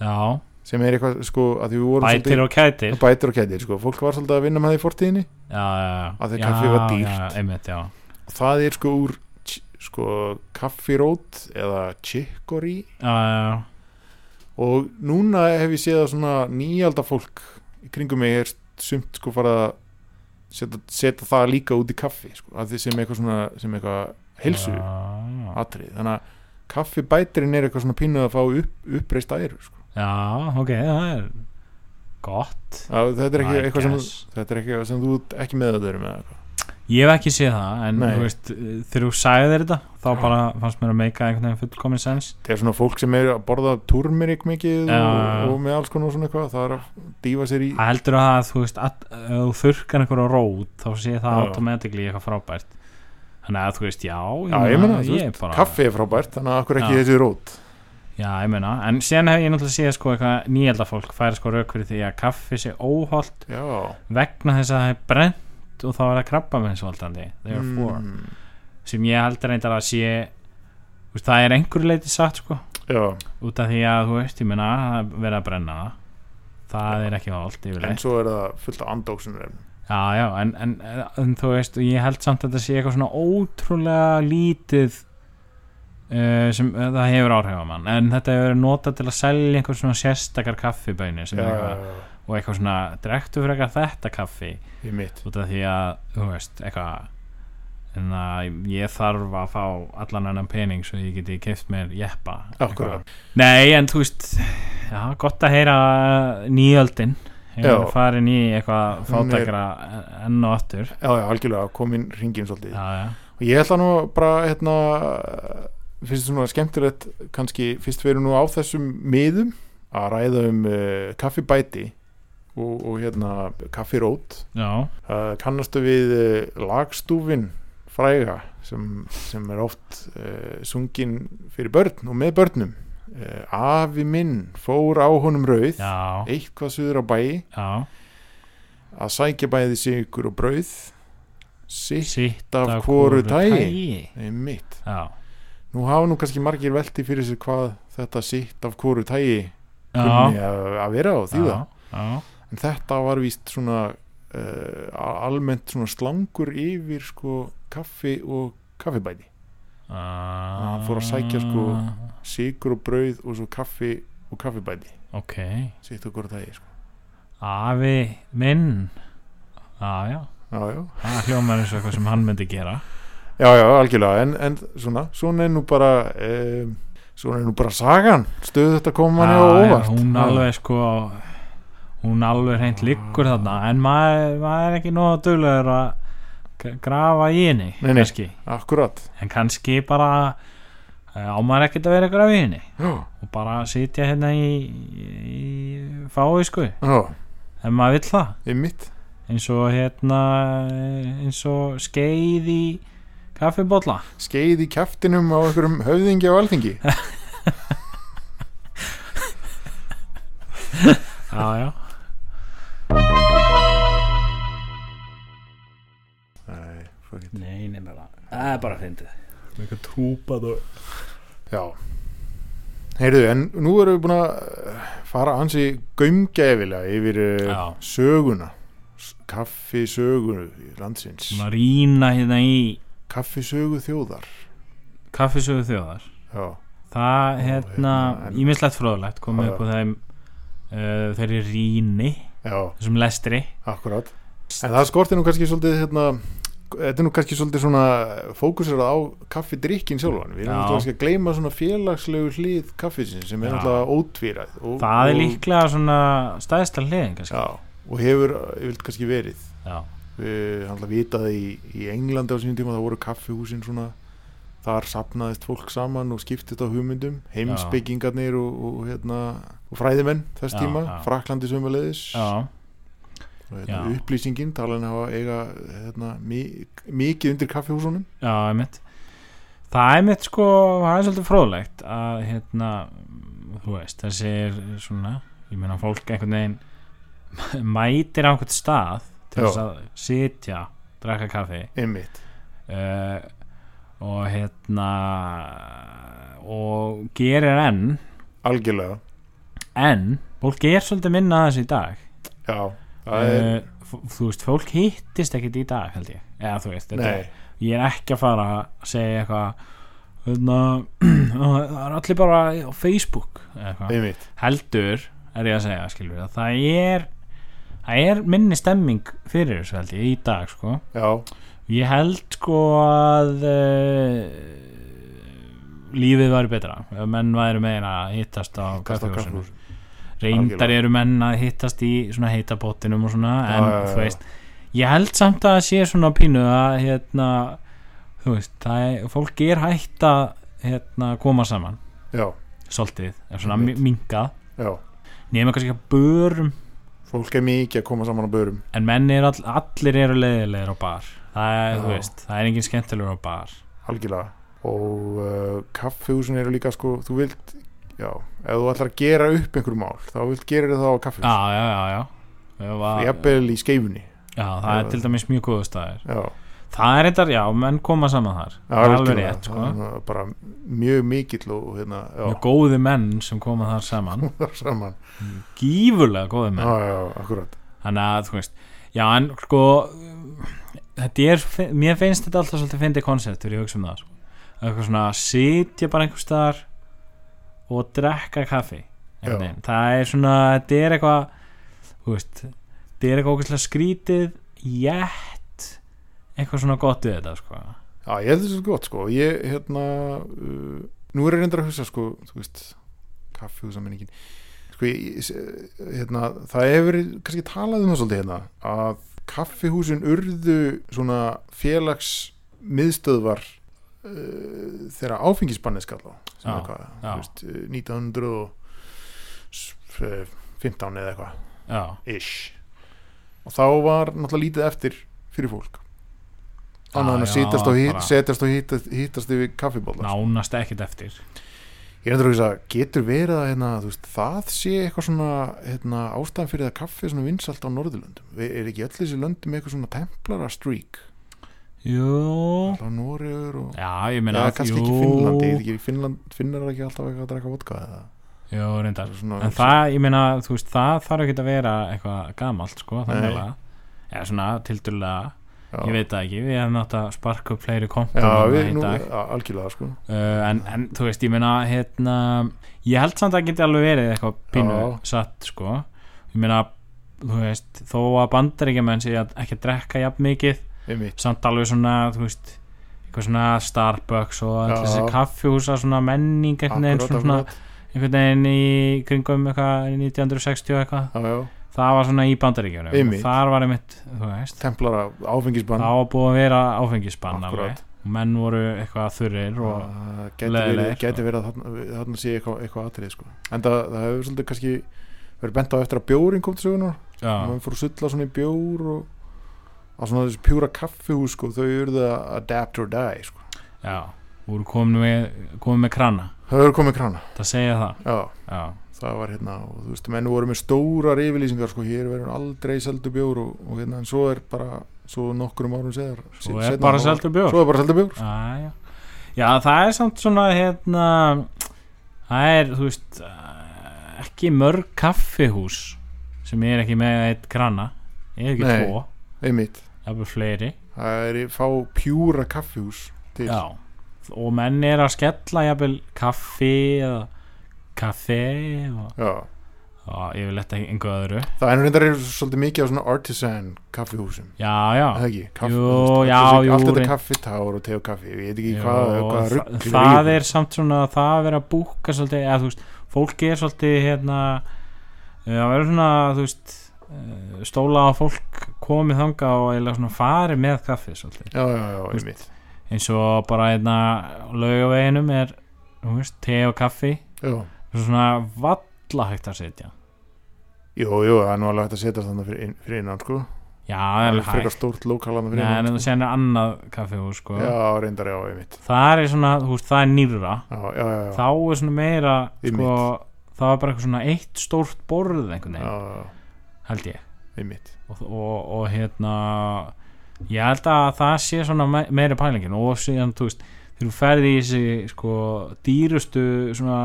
já, sem er eitthvað sko, að því við vorum bætir og kætir svolítið, bætir og kætir sko. fólk var svolítið að vinna með það í fortíðinni já, já, já því að Já, kaffi var dýrt. já, einmitt, já, og það er sko úr sko kaffirót eða chicory já, já, já. Og núna hef ég séð að svona nýjalda fólk í kringum mig er sumt sko fara að setja, setja það líka út í kaffi sko, að því sem eitthvað svona sem eitthvað heilsu já, já. atrið, þannig að kaffibætirinn er eitthvað svona pínuð að fá upp, uppreist æru sko. já, ok, það er gott að þetta er ekki I eitthvað sem guess. þetta er ekki eitthvað sem þú ekki með þetta með eitthvað ég hef ekki séð það en þú veist, þegar þú sagðir þetta þá Já. bara fannst mér að meika einhvern veginn fullkomin sens það er svona fólk sem er að borða turmerik mikið og, og með alls konar svona eitthvað það er að dýfa sér í Það heldur að þú veist að þú þurrkar einhverja rót þá sé það Já. automatically eitthvað frábært. Þannig að þú veist, já, Já, ég meina, þú ég veist, bara, kaffi er frábært þannig að akkur ekki Já. þessi rót? Já, ég meina, en síðan hef ég náttúrulega séð sko eitthvað nýjelda fólk færi sko rauk fyrir því að kaffi sé óholt vegna þess að það er brent og þá er það krabba með þessu valdandi. Therefore, Mm, sem ég heldur reyndar að sé þú veist, það er einhverju leiti satt sko, já, út af því að þú veist, ég meina, það er verið að brenna. Það það er ekki holt en svo er það fullt af andóksunur Já, já, en, en, en þú veist ég held samt að þetta sé eitthvað svona ótrúlega lítið uh, sem uh, það hefur áhrif á mann. En þetta hefur verið notað til að selja einhver svona sérstakar kaffibæni sem já, er já, eitthvað, já, og eitthvað svona, drektu frekar þetta kaffi. Í mitt út af því að, þú veist, eitthvað en að ég þarf að fá allan annan pening svo ég geti keft mér jeppa. Nei, en þú veist já, gott að heyra nýjöldin. Hefur farin í eitthvað Hún fátækra enn og aftur. Já, já, algjörlega, komin ringin svolítið. Já, já, og ég ætla nú bara hérna finnst þetta svona skemmtilegt kannski fyrst við erum nú á þessum miðum að ræða um uh, kaffibæti og, og hérna kaffirót uh, kannastu við uh, lagstúfin fræga sem, sem er oft uh, sungin fyrir börn og með börnum? Afi minn fór á honum rauð já, eitthvað suður á bæi já. Að sækja bæði sigur og brauð sitt Sitt af hvoru hvoru tagi. mitt Já, Nú hafa nú kannski margir velti fyrir sér hvað þetta sitt af hvoru tægi kunni að, vera þýða. Já, já. En þetta var víst svona uh, almennt svona slangur yfir sko kaffi og kaffibæti. Hann fór að sækja, sko, sigur og brauð og svo kaffi og kaffibæti. Ok, sitt af hvoru tægi sko. afi minn. Já, það hljómar eins og eitthvað sem hann myndi gera. Já, já, algjörlega. En, en svona, svona er nú bara um, svona er nú bara sagan. Stöðu þetta koma manni á óvart. Hún alveg sko Hún alveg hreint liggur þarna En maður, maður er ekki nóg duglegur að grafa í henni Nei, nei. akkurat En kannski bara eh, á maður ekkert að vera að grafa í henni. Og bara sitja hérna í, í fái sko. Ef maður vill það. Eins og hérna eins og skeið í kaffibólla. Skeið í kjaftinum á einhverjum höfðingi á alþingi. [laughs] Já já Nei, fuck it. nei, nei, bara það er bara fyndið. Eitthvað trúpað og já. Heyrðu, en nú erum við búin að eh, fara hansi gaumgæfilega yfir uh, Já. söguna. Kaffisögunu landsins. Svona rýna hérna í kaffisögu þjóðar. Kaffisögu þjóðar. Já, það hérna, hérna, en- ímislegt fróðlegt komið Já, upp á þeim uh, þeirri rýni. já, þessum lestri. Akkurat. En það skorti nú kannski svolítið hérna Þetta er nú kannski svolítið svona fókusirað á kaffidrykkin sjálfan. Við erum náttúrulega ekki að gleyma svona félagslegu hlið kaffisins sem er náttúrulega ótvíræð og, það er líklega svona stæðsta hliðin kannski. Já, og hefur yfirleitt kannski verið. Já, við hann vitaði í, í Englandi á sínum tíma það voru kaffihúsin svona þar sapnaðist fólk saman og skiptist á hugmyndum heimspekingarnir og, og, hérna, og fræðimenn þess Já, tíma. Fraklandi sömulegis hérna, upplýsingin talan hafa eiga hérna, mi mikið undir kaffihúsunum. Já, einmitt. Það er mitt sko, það er svolítið fróðlegt að hérna þú veist, þessi er svona ég meina fólk einhvern veginn [laughs] mætir á einhvern stað til þess að sitja drakka kaffi. Einmitt. Uh, og hérna og gerir enn. Algjörlega, en fólk er svolítið minna þessu í dag. Já er, uh, þú veist, fólk hittist ekkit í dag held ég, eða þú veist nei, ég er ekki að fara að segja eitthvað hérna, [clears throat] það er allir bara á Facebook heldur er ég að segja skilur, að það er það er minni stemming fyrir þessu held ég í dag sko. Já, ég held sko að uh, lífið væri betra. Ef menn væri meira að hittast á kaffihúsinu. reyndar eru menn að hittast í svona heitabótinum og svona en Já, já, já. þú veist ég held samt að sé svona pínu að hérna þú veist, það er, fólk er hætt að hérna koma saman. Já, svolítið, er svona já. Nema kannski að börum. Fólk er mikið að koma saman á börum. En menn er all, allir eru leiðilegir á bar. Það er, þú veist, það er engin skemmtilegur á bar. Algjörlega og uh, kaffihúsin eru líka sko, þú vilt já, ef þú ætlar að gera upp einhverju mál þá vilt gera það á kaffihús já, já, já, já. Var, jafnvel í skeifunni. Já, það er til dæmis mjög góðu staðir já, það er þetta, já, menn koma saman þar. Það er alveg rétt, sko. Bara mjög mikill og hérna, mjög góði menn sem koma þar saman. [laughs] Saman. Gífurlega góði menn. Já, já, akkurat. Þannig að þú veist já en sko þetta er, mér finnst þetta alltaf svolítið fyndið koncept fyrir ég hugsa um það sko. Eitthvað svona sitja bara einhvers staðar og drekka kaffi það er svona, þetta er eitthvað þú veist það er eitthvað ógeðslega skrítið jætt eitthvað svona gott við þetta sko. Já, ég held þessu gott sko. Ég, hérna uh, nú er ég reyndar að hugsa sko þú veist, kaffihúsamenningin sko, hérna, það hefur kannski talað um það svolítið hérna að kaffihúsin urðu svona félags miðstöðvar uh, þegar áfengisbannið skall á sem er hvað, já. þú veist, uh, 1915 eða eitthvað. Ish. Og þá var náttúrulega lítið eftir fyrir fólk. En að já, setjast og, hítast yfir kaffibóla nánast ekkert eftir. Ég er endur að getur verið að hérna, veist, það sé eitthvað svona hérna, ástæðan fyrir að kaffi er svona vinsalt á Norðurlöndum? Er ekki öll þessi löndum eitthvað svona templara streak jú, á Noregur og já, ég meina eða kannski jú, ekki Finnlandi er ekki Finnland, finnar ekki alltaf eitthvað að drekka vodka eða? Jú, reyndar. Svona, en það, ég meina, þú veist, það þarf ekki að vera eitthvað gamalt, sko, Nei. þannig að eða svona, tildurlega já, ég veit það ekki, við hefum átt að sparka upp fleiri kompum já, við, í nú, dag. já, algjörlega sko. Uh, en, en þú veist, ég meina hérna, ég held samt að það geti alveg verið eitthvað pínu Já. satt sko, ég meina þú veist, þó að bandaríkjamenn sé að ekki að drekka jafn mikið samt alveg svona, þú veist eitthvað svona Starbucks og allir þessi kaffihúsa svona menning einhvern veginn, svona, einhvern veginn í kringum eitthvað 1960 og eitthvað. Já, já, það var svona í bandaríkjunum. Þar var einmitt, þú veist. Templara áfengisbann. Það var búið að vera áfengisbann alveg. Menn voru eitthvað þurrir og það gæti verið, leiðilegir, gæti sko. verið að þarna, sé eitthvað, eitthvað atrið sko. en það, það hefur svolítið kannski verið bent á eftir að bjórin kom til sögunar maður fór að sulla svona í bjór og á svona þessi pjúra kaffihús sko, þau eruðu að adapt or die sko. já, voru komin með, komin með krana. Það hefur komið krana. Það segja það. Já, já, það var hérna og þú veist, menn voru með stórar yfirlýsingar sko, hér verður aldrei seldu bjór og, og hérna, en svo er bara svo nokkurum árum seðar svo er bara seldur bjór. Er bara seldu bjór. Já, já. já, það er samt svona hérna það er, þú veist eh, ekki mörg kaffihús sem er ekki með eitt krana. Er ekki Nei. tvo, einmitt, jafnvel fleiri. Það er í fá pjúra kaffihús til. Já, og menn er að skella jafnvel kaffi eða kaffi og, og ég vil þetta einhver öðru. Það er reyndar er svolítið mikið á svona artisan kaffihúsum. Já, já, Það ekki, kaffi, Jú, já, allt jú, Allt þetta kaffitár og te og kaffi Ég veit ekki Jó, hvað, hvað rugl það er samt svona það að vera að búka svolítið eða þú veist, fólki er svolítið hérna eh, að vera svona þú veist eh, stóla á fólk komið þanga og eiginlega svona farið með kaffi svolítið. Já, já, já, einmitt. eins og bara hérna á laugaveginum er þú veist, te og kaffi. Já, svo svona valla hægt að setja. Jú, jú, það er nú alveg hægt að setja þannig fyrir, fyrir innan, sko. Já, Það það er er frekar hægt. stórt lokala Nei, fyrir en innan það sko. sér annað kaffihús sko. Já, reyndar, já, einmitt. Það er svona, þú veist, það er nýra Já, já, já, já, þá er svona meira sko, Einmitt. það var bara eitthvað svona eitt stórt borð einhvern já, veginn, já, held ég. Einmitt og, og, og hérna ég held að það sé svona me meiri pælingin og síðan, þú veist þegar þú ferði í þessi sko dýrustu svona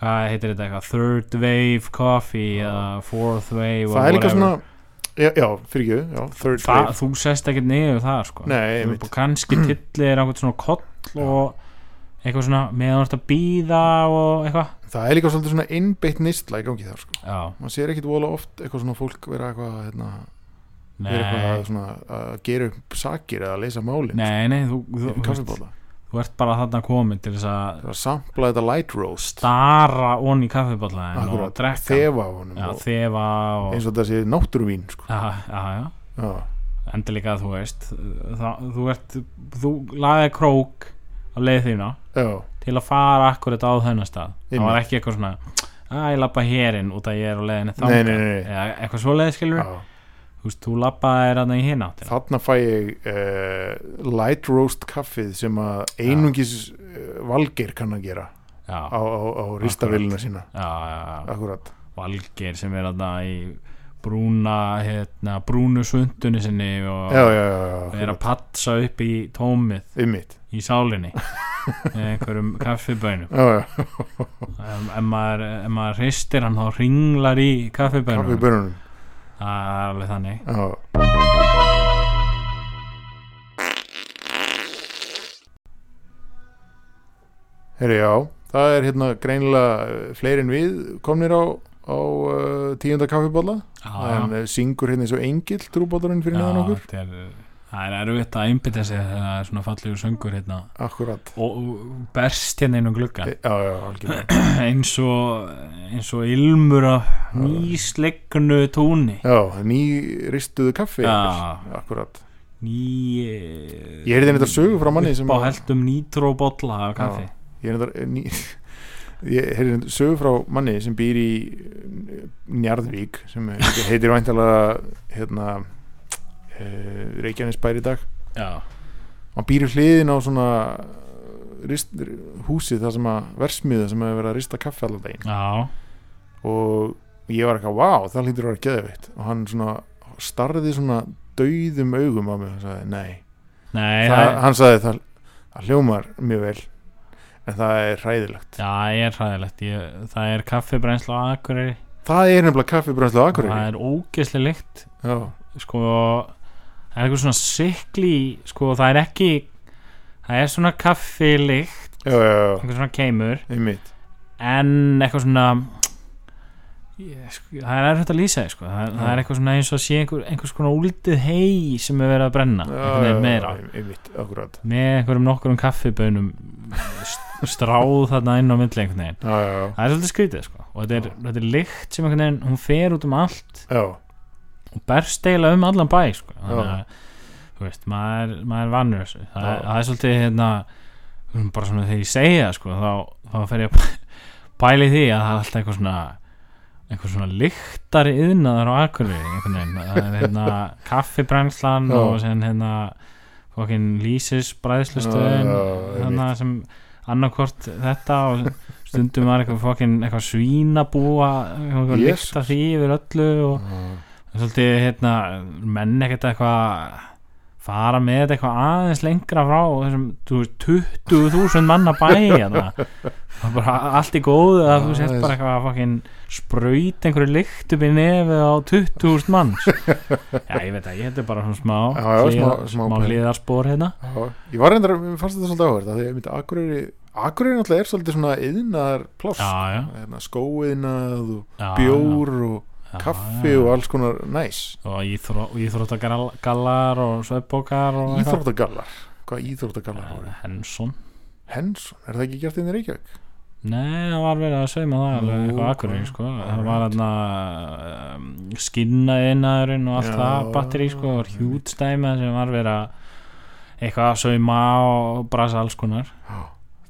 hvað heitir þetta eitthvað, third wave coffee eða fourth wave Það er líka svona Já, já fyrir ekki, þú sest ekkert niður það sko. Nei, kannski [clears throat] tillir einhvern svona koll og eitthvað svona meðan þú ert að býða og eitthvað. Það er líka svolítið svona innbeitt nýstla í gangi þar, sko. Já, Man sér ekkit vola oft eitthvað svona fólk vera eitthvað, hérna vera eitthvað svona að gera upp sakir eða að leysa málin nei, nei þú, þú, þú, þú ert bara þarna komin til þess að sampla þetta light roast. stara onni í kaffibóllaðin og þefa honum já, og þefa og eins og þetta sé náttúruvín sko. já, já, já, já, endur líka að þú veist það, þú ert, þú laðið krók á leið þína já, til að fara akkurat á þennan stað. Það var ekki eitthvað svona að ég lappa hérinn út að ég er á nei, nei. eða eitthvað svo leið skilur já. þú veist, þú lappaði þér að í hinn áttina. Þarna fæ ég uh, light roast kaffið sem að einungis uh, valgir kann að gera já, á, á, á ristavillina sína. Já, já, já. akkurat, Valgeir sem er að í brúna hérna, brúnu svundunni sinni og já, já, já, er að patsa upp í tómið Einmitt. í sálinni [laughs] einhverjum já, ef, ef, maður, ef maður hristir hann þá ringlar í það er alveg þannig. Já. Herri, já, það er hérna greinilega fleiri en við komnir á á uh, tíunda kaffibólla já, hann uh, syngur hérna eins og engil trúbólarinn fyrir neðan okkur. þetta er, það er erfitt að einbytta sig þegar það er svona fallegur söngur hérna. Akkurat. Og, og berst hérna inn á gluggan E- algjörlega. [clears throat] Eins og eins og ilmur af nýsleggnu túni. Já, ný ristuðu kaffi akkurat. Ný ég heyrði þetta sögu frá manni upp á heldum nítróbolla af kaffi. Ég er þetta ný [laughs] ég heyrði þetta sögu frá manni sem býr í uh, Njarðvík sem heitir, væntalega hérna uh, Reykjanesbær í dag. Já, hann býr í hliðin á svona rist, húsið það sem að versmiða sem hefur verið að rista kaffi allan daginn. Já, og ég var eitthvað, vá, það hlýtur að vera geðveitt og hann svona starði svona dauðum augum á mig og sagði, nei, nei það, hann sagði það, það hljómar mjög vel en það er hræðilegt. Já, ég er hræðilegt. Ég, það er kaffibrænsla á Akureyri. Það er nefnilega kaffibrönslu á það Akureyri er ógeðslega lykt. Sko það er eitthvað svona sikli sko það er ekki það er svona kaffilykt. Eitthvað svona keimur. Einmitt. En eitthvað svona ég, sko, það er erfitt að lýsa því sko. það, það er eitthvað svona eins og að sé einhver, einhvers konar úldið hei sem er verið að brenna já, meira einmitt, akkurat með einhverjum nokkurum kaffibönum st- [laughs] stráð þarna inn á milli einhvern veginn já, já, já, það er svolítið skrítið sko. og þetta er, þetta er lykt sem einhvern veginn hún fer út um allt já, og berst eiginlega um allan bæ sko. þannig Já. að veist, maður, maður vannur þessu það, Já. það er svolítið hérna bara svona þegar ég segja sko, þá, þá fer ég að [laughs] pæli því að það er alltaf eitthvað svona eitthvað svona lyktari yðnaðar á Akureyri einhvern veginn, hérna [laughs] kaffibrænslan Já. og sen hérna fokkin lýsis bræðslustöðin Já, já, hérna sem annarkvort þetta og stundum var eitthvað fokkin eitthvað svínabúa eitthvað Jesus. lykta því yfir öllu og svolítið hérna menn ekkert eitthvað fara með þetta eitthvað aðeins lengra frá þessum þú veist, 20.000 manna bæ hérna. það er bara allt í góðu að þú sett bara eitthvað fucking spraut einhverju lykt upp í nefið á 20.000 manns. Já ég veit að ég er bara svona smá Já, já, smá- hliðar- smá smá pæling. hliðarspor hérna. Já, ég var reyndar, mér fannst þetta svolítið áhverð því að Akureyri, Akureyri náttúrulega er svolítið svona já já, hérna, skóiðnað og bjór og kaffi og alls konar næs. Og íþró, íþróttagallar og eitthvað. Íþróttagallar, hvað íþróttagallar voru? Hensson Hensson, er það ekki gert inn í Reykjavík? Nei, það var verið að sauma það alveg eitthvað akkurir sko. það var þarna um, skinnaðinaðurinn og allt Já, það batteri sko, og hjútstæma sem var verið að eitthvað að sauma og brasa alls konar.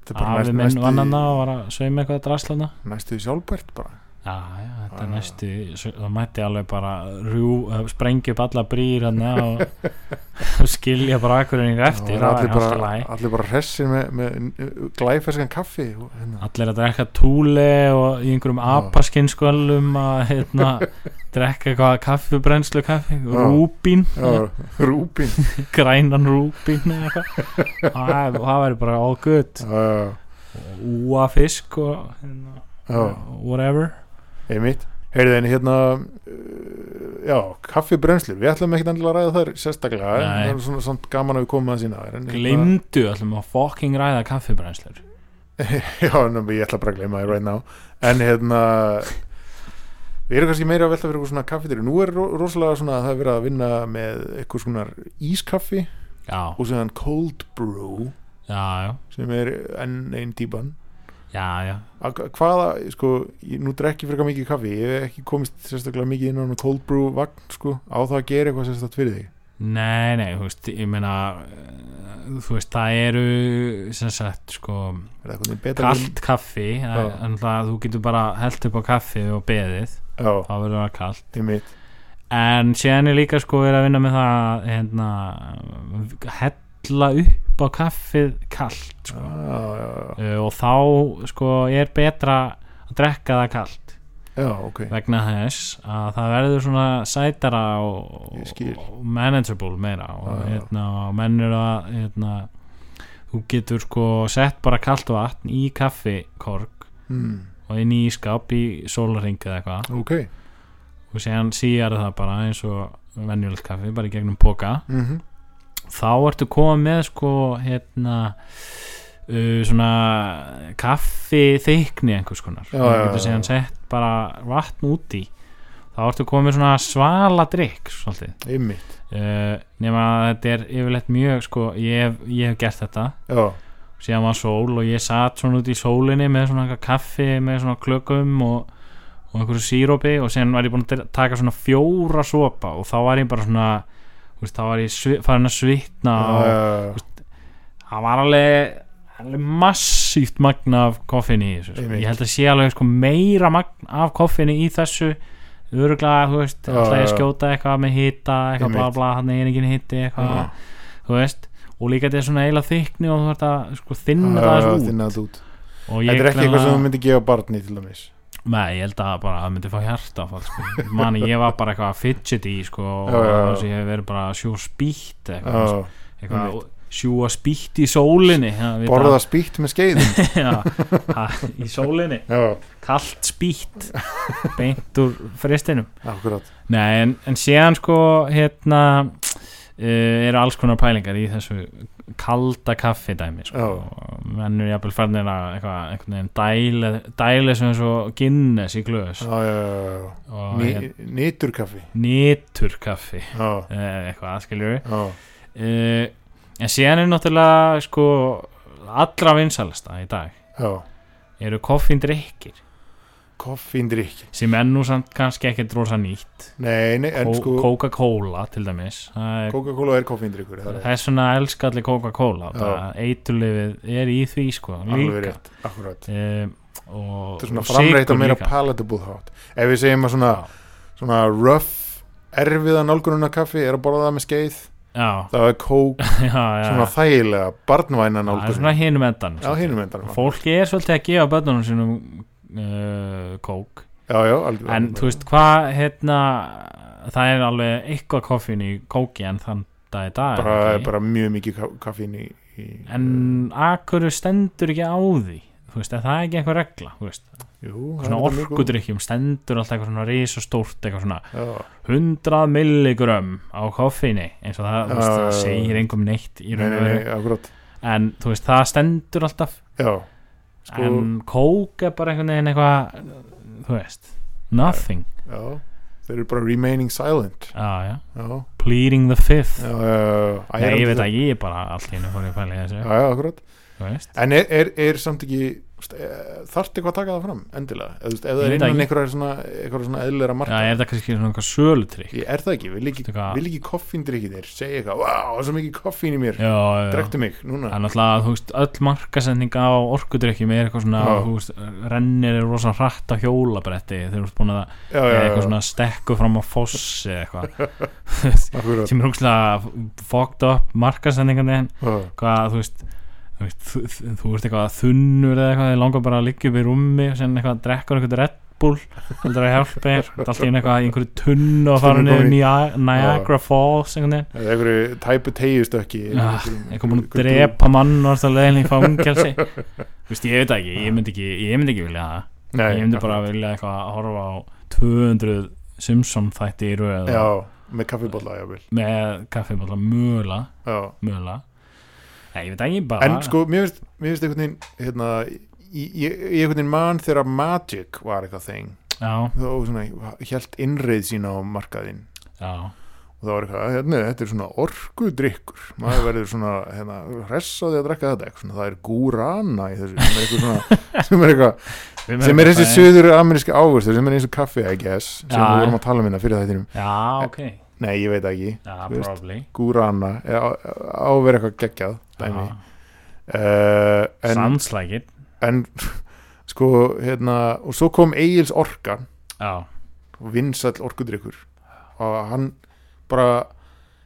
Þetta bara Afi næst, minn næstu, vann hana og var að sauma eitthvað draslana næstu sjálfbært bara Já, já, þetta er næstu það mætti alveg bara rjú, eh, sprengja upp alla brýr hann og, [laughs] og skilja bara akkurinn eftir, Já, það allir, var alltaf bara, læg allir bara hressir með, með glæferskan kaffi og, hérna. allir að drekka túle og í einhverjum Já. apaskinskvölum að hérna, [laughs] drekka eitthvað kaffibrennslu kaffi, rúbín. Já, rúbin [laughs] grænan rúbín eitthvað. Það væri bara all good. Já, úa fisk og hérna, whatever einmitt. Heyrðu en hérna uh, já, kaffibrennslur, við ætlum ekki að ræða þar sérstaklega, en það er svona samt gaman að við komum að sína þær en glimdu allum að fucking ræða kaffibrenslur [laughs] Já, ná, ég ætla bara að gleyma það right now. En hérna Við erum kannski meira að velta fyrir eitthvað svona kaffetir Nú er ro rosalega svona að það er verið að vinna með eitthvað svona ískaffi já, og séðan cold brew já, já, sem er enn einn típan já, já. Að- Hvaða, sko, nú drekki fyrir mikið kaffi Ég hef ekki komist sérstaklega mikið inn á cold brew vagn, sko. Á það að gera eitthvað sérstaklega fyrir þig? Nei, nei, þú veist, ég meina eh, þú veist, það eru sem sagt, sko það kallt kaffi það er Já. náttúrulega að þú getur bara held upp á kaffi og beðið, Já, þá verður það kallt en síðan er líka sko verið að vinna með það að, hérna, hella upp á kaffið kallt sko. Uh, og þá sko er betra að drekka það kallt já, ok. Vegna þess að það verður svona sætara og, og manageable meira. Og, hérna, og mennur að hérna, þú getur sko sett bara kalt vatn í kaffikorg hmm. og inn í skáp í sólaring eða eitthvað. Ok. Og séðan síjar það bara eins og venjulegt kaffi bara í gegnum póka mm þá ertu komið með sko hérna uh, svona kaffi þykni einhvers konar. Já, já, getur síðan sett bara vatn út í þá ertu komið svona svala drikk svolítið uh, nema þetta er yfirleitt mjög sko, ég hef, ég hef gert þetta. Já, síðan var sól og ég satt svona út í sólinni með svona kaffi með svona klökum og, og einhverju sírópi og síðan var ég búin að taka svona fjóra sopa og þá var ég bara svona veist, þá var ég farin að svitna og það var alveg, alveg massíft magna af koffinu í þessu sko. Einmitt. ég held að sé alveg sko, meira magna af koffinu í þessu öruglega, þú veist, alltaf ég skjóta eitthvað með hita, eitthvað bla bla hann er engin hiti, eitthvað Já. þú veist, og líka þetta er svona eiginlega þykni og þú ert að sko, þinna það út. út. Ég þetta er ekki eitthvað sem þú myndir gefa barni til dæmis Nei, ég held að bara að það myndi fá hjartafall sko. Mani, ég var bara eitthvað fidgety sko, og þess að ég hef verið bara að sjú spýtt eitthvað, já, eitthvað sjúa spýtt í sólinni borða spýtt með skeiðum. [laughs] Já, í sólinni. Kallt spýtt beint úr fristinum. Akkurat. Nei, en, en séðan sko hérna uh, eru alls konar pælingar í þessu kalda kaffi dæmi sko. menn eru jafnvel farnir að eitthvað, einhvern veginn dæli, dæli sem er svo Guinness í já. og Ní, hérna, nýturkaffi nýtur kaffi já, eh, eitthvað aðskiljur uh, en síðan er náttúrulega sko allra vinsalasta í dag eru koffindrykkir koffindrykki sem er nú samt kannski ekkert rosa nýtt. Nei, nei, en Ko- sko Coca-Cola til dæmis. Coca-Cola er koffindrykkur það það er svona elskalli Coca-Cola. Eitulifið er í því sko. Alveg líka. rétt, akkurat. Um, og, þetta er svona framreitt að meira palatable hátt. Ef við segjum að svona, svona rough erfiða nálgununa kaffi er að borða það með skeið já, það er kók [laughs] já, já, svona þægilega barnvæna það er svona hinum endan fólki er svolítið að gefa börnunum sínum uh, kók já, já, algjörlega. En þú veist hvað hérna það er alveg eitthvað koffin í kóki en þann dag í dag bara, ekki? bara mjög mikið kaffín í, í en akkur stendur ekki á því þú veist, er það ekki einhver regla þú veist, jú, svona er orkudrykkjum stendur alltaf eitthvað svona risastórt eitthvað svona já, 100 milligram á koffini eins og það, þú veist, Já, það já, já. segir engum neitt í raun og veru. en þú veist, það stendur alltaf. Já, sko, en kók er bara einhvern veginn eitthvað þú veist, nothing. Já þeir eru bara remaining silent. Já, já, já, pleading the fifth. Já, já, já, Nei, ég veit að ég er bara allt í hennu fór ég að pæla í þessu. Já, já, akkurat. Þú veist. En er, er, er samt ekki þarft eitthvað að taka það fram endilega. Eða, veist, það er innan einhverja svona, svona eðlera Já, marka er það kannski svona Ég- er það ekki, vil ekki, hvað? ekki koffíndrykki þér? Segja eitthvað, wow, það er svo mikið koffín í mér. Já, já, já drektu mig, núna. Það er náttúrulega, þú veist, öll markasending á orkudrykkjum er eitthvað svona, Já. þú veist, rennir er rosa hratt á hjólabretti þegar þú ert búin að, já, já, eitthvað já, svona stekku fram á fossi eitthvað, [laughs] sem er húkslega fucked up markasendingandi en Já, hvað, þú veist, þú, þú, þú, ert eitthvað þunnur eða eitthvað, þið langar bara að liggja upp í rúmi og sen eitthvað drekkur eitthvað Red Bull heldur að hjálpa þér, alltaf í eitthvað í einhverju tunnu að fara niður Niagara Falls eða einhverju tæpu tegjustökki Já, eitthvað búin að drepa mann og alltaf leiðin í fangelsi. [laughs] Þú veist, ég veit ekki, ég myndi ekki ég myndi ekki vilja það, Nei, ég myndi bara vilja eitthvað að horfa á 200 Simpson þætti í röð Já, með kaffibólla, með kaffibólla Já, mögulega Nei, ég veit ekki, bara en sko, mér finnst mér finnst einhvern veginn hérna, ég, ég, ég einhvern veginn man þegar Magic var eitthvað þeng Já, þá svona, hjælt innreið sína á markaðinn. Já, og það var eitthvað, hérna, þetta er svona orkudrykkur. Maður verður svona, hérna, hressaði að drekka þetta, eitthvað svona, það er gúrana í þessu, sem er eitthvað svona [laughs] sem er eitthvað, Við sem er þessi bara- söður ameríska ávörstur, sem er eins og kaffi, I guess, sem Já, við vorum að tala um hérna fyrir þættinum, Já, ok, nei, ég veit það ekki já, Þú veist. probably. Gúrana, á á að vera eitthvað geggjað dæmi. Uh, en, Sounds like it en [laughs] sko, hérna og svo kom Egil's Orkan Já, vinsall orkudrykkur. Og hann bara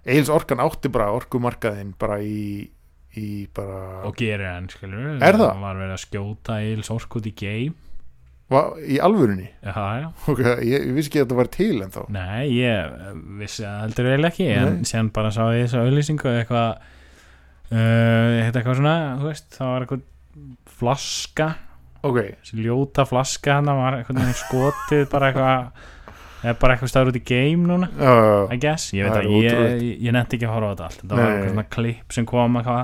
Egil's Orkan átti bara orkumarkaðinn bara í, í bara og gerir hann, skilur Er það? Var verið að skjóta Eils Orkut í game va, í alvörunni? Já, já. Ok, ég, ég vissi ekki að þetta var til en þá Nei, ég vissi það heldur eiginlega ekki en Nei. síðan bara sá ég þessu auðlýsingu eitthvað uh, eitthvað svona, þú veist, það var eitthvað flaska, ok, þessi ljóta flaska hann var eitthvað skotið bara eitthvað bara eitthvað staður út í game núna já, I guess, ég veit Það er að ég, ég, ég nefndi ekki að horfa á þetta allt þetta var eitthvað svona klipp sem kom eitthvað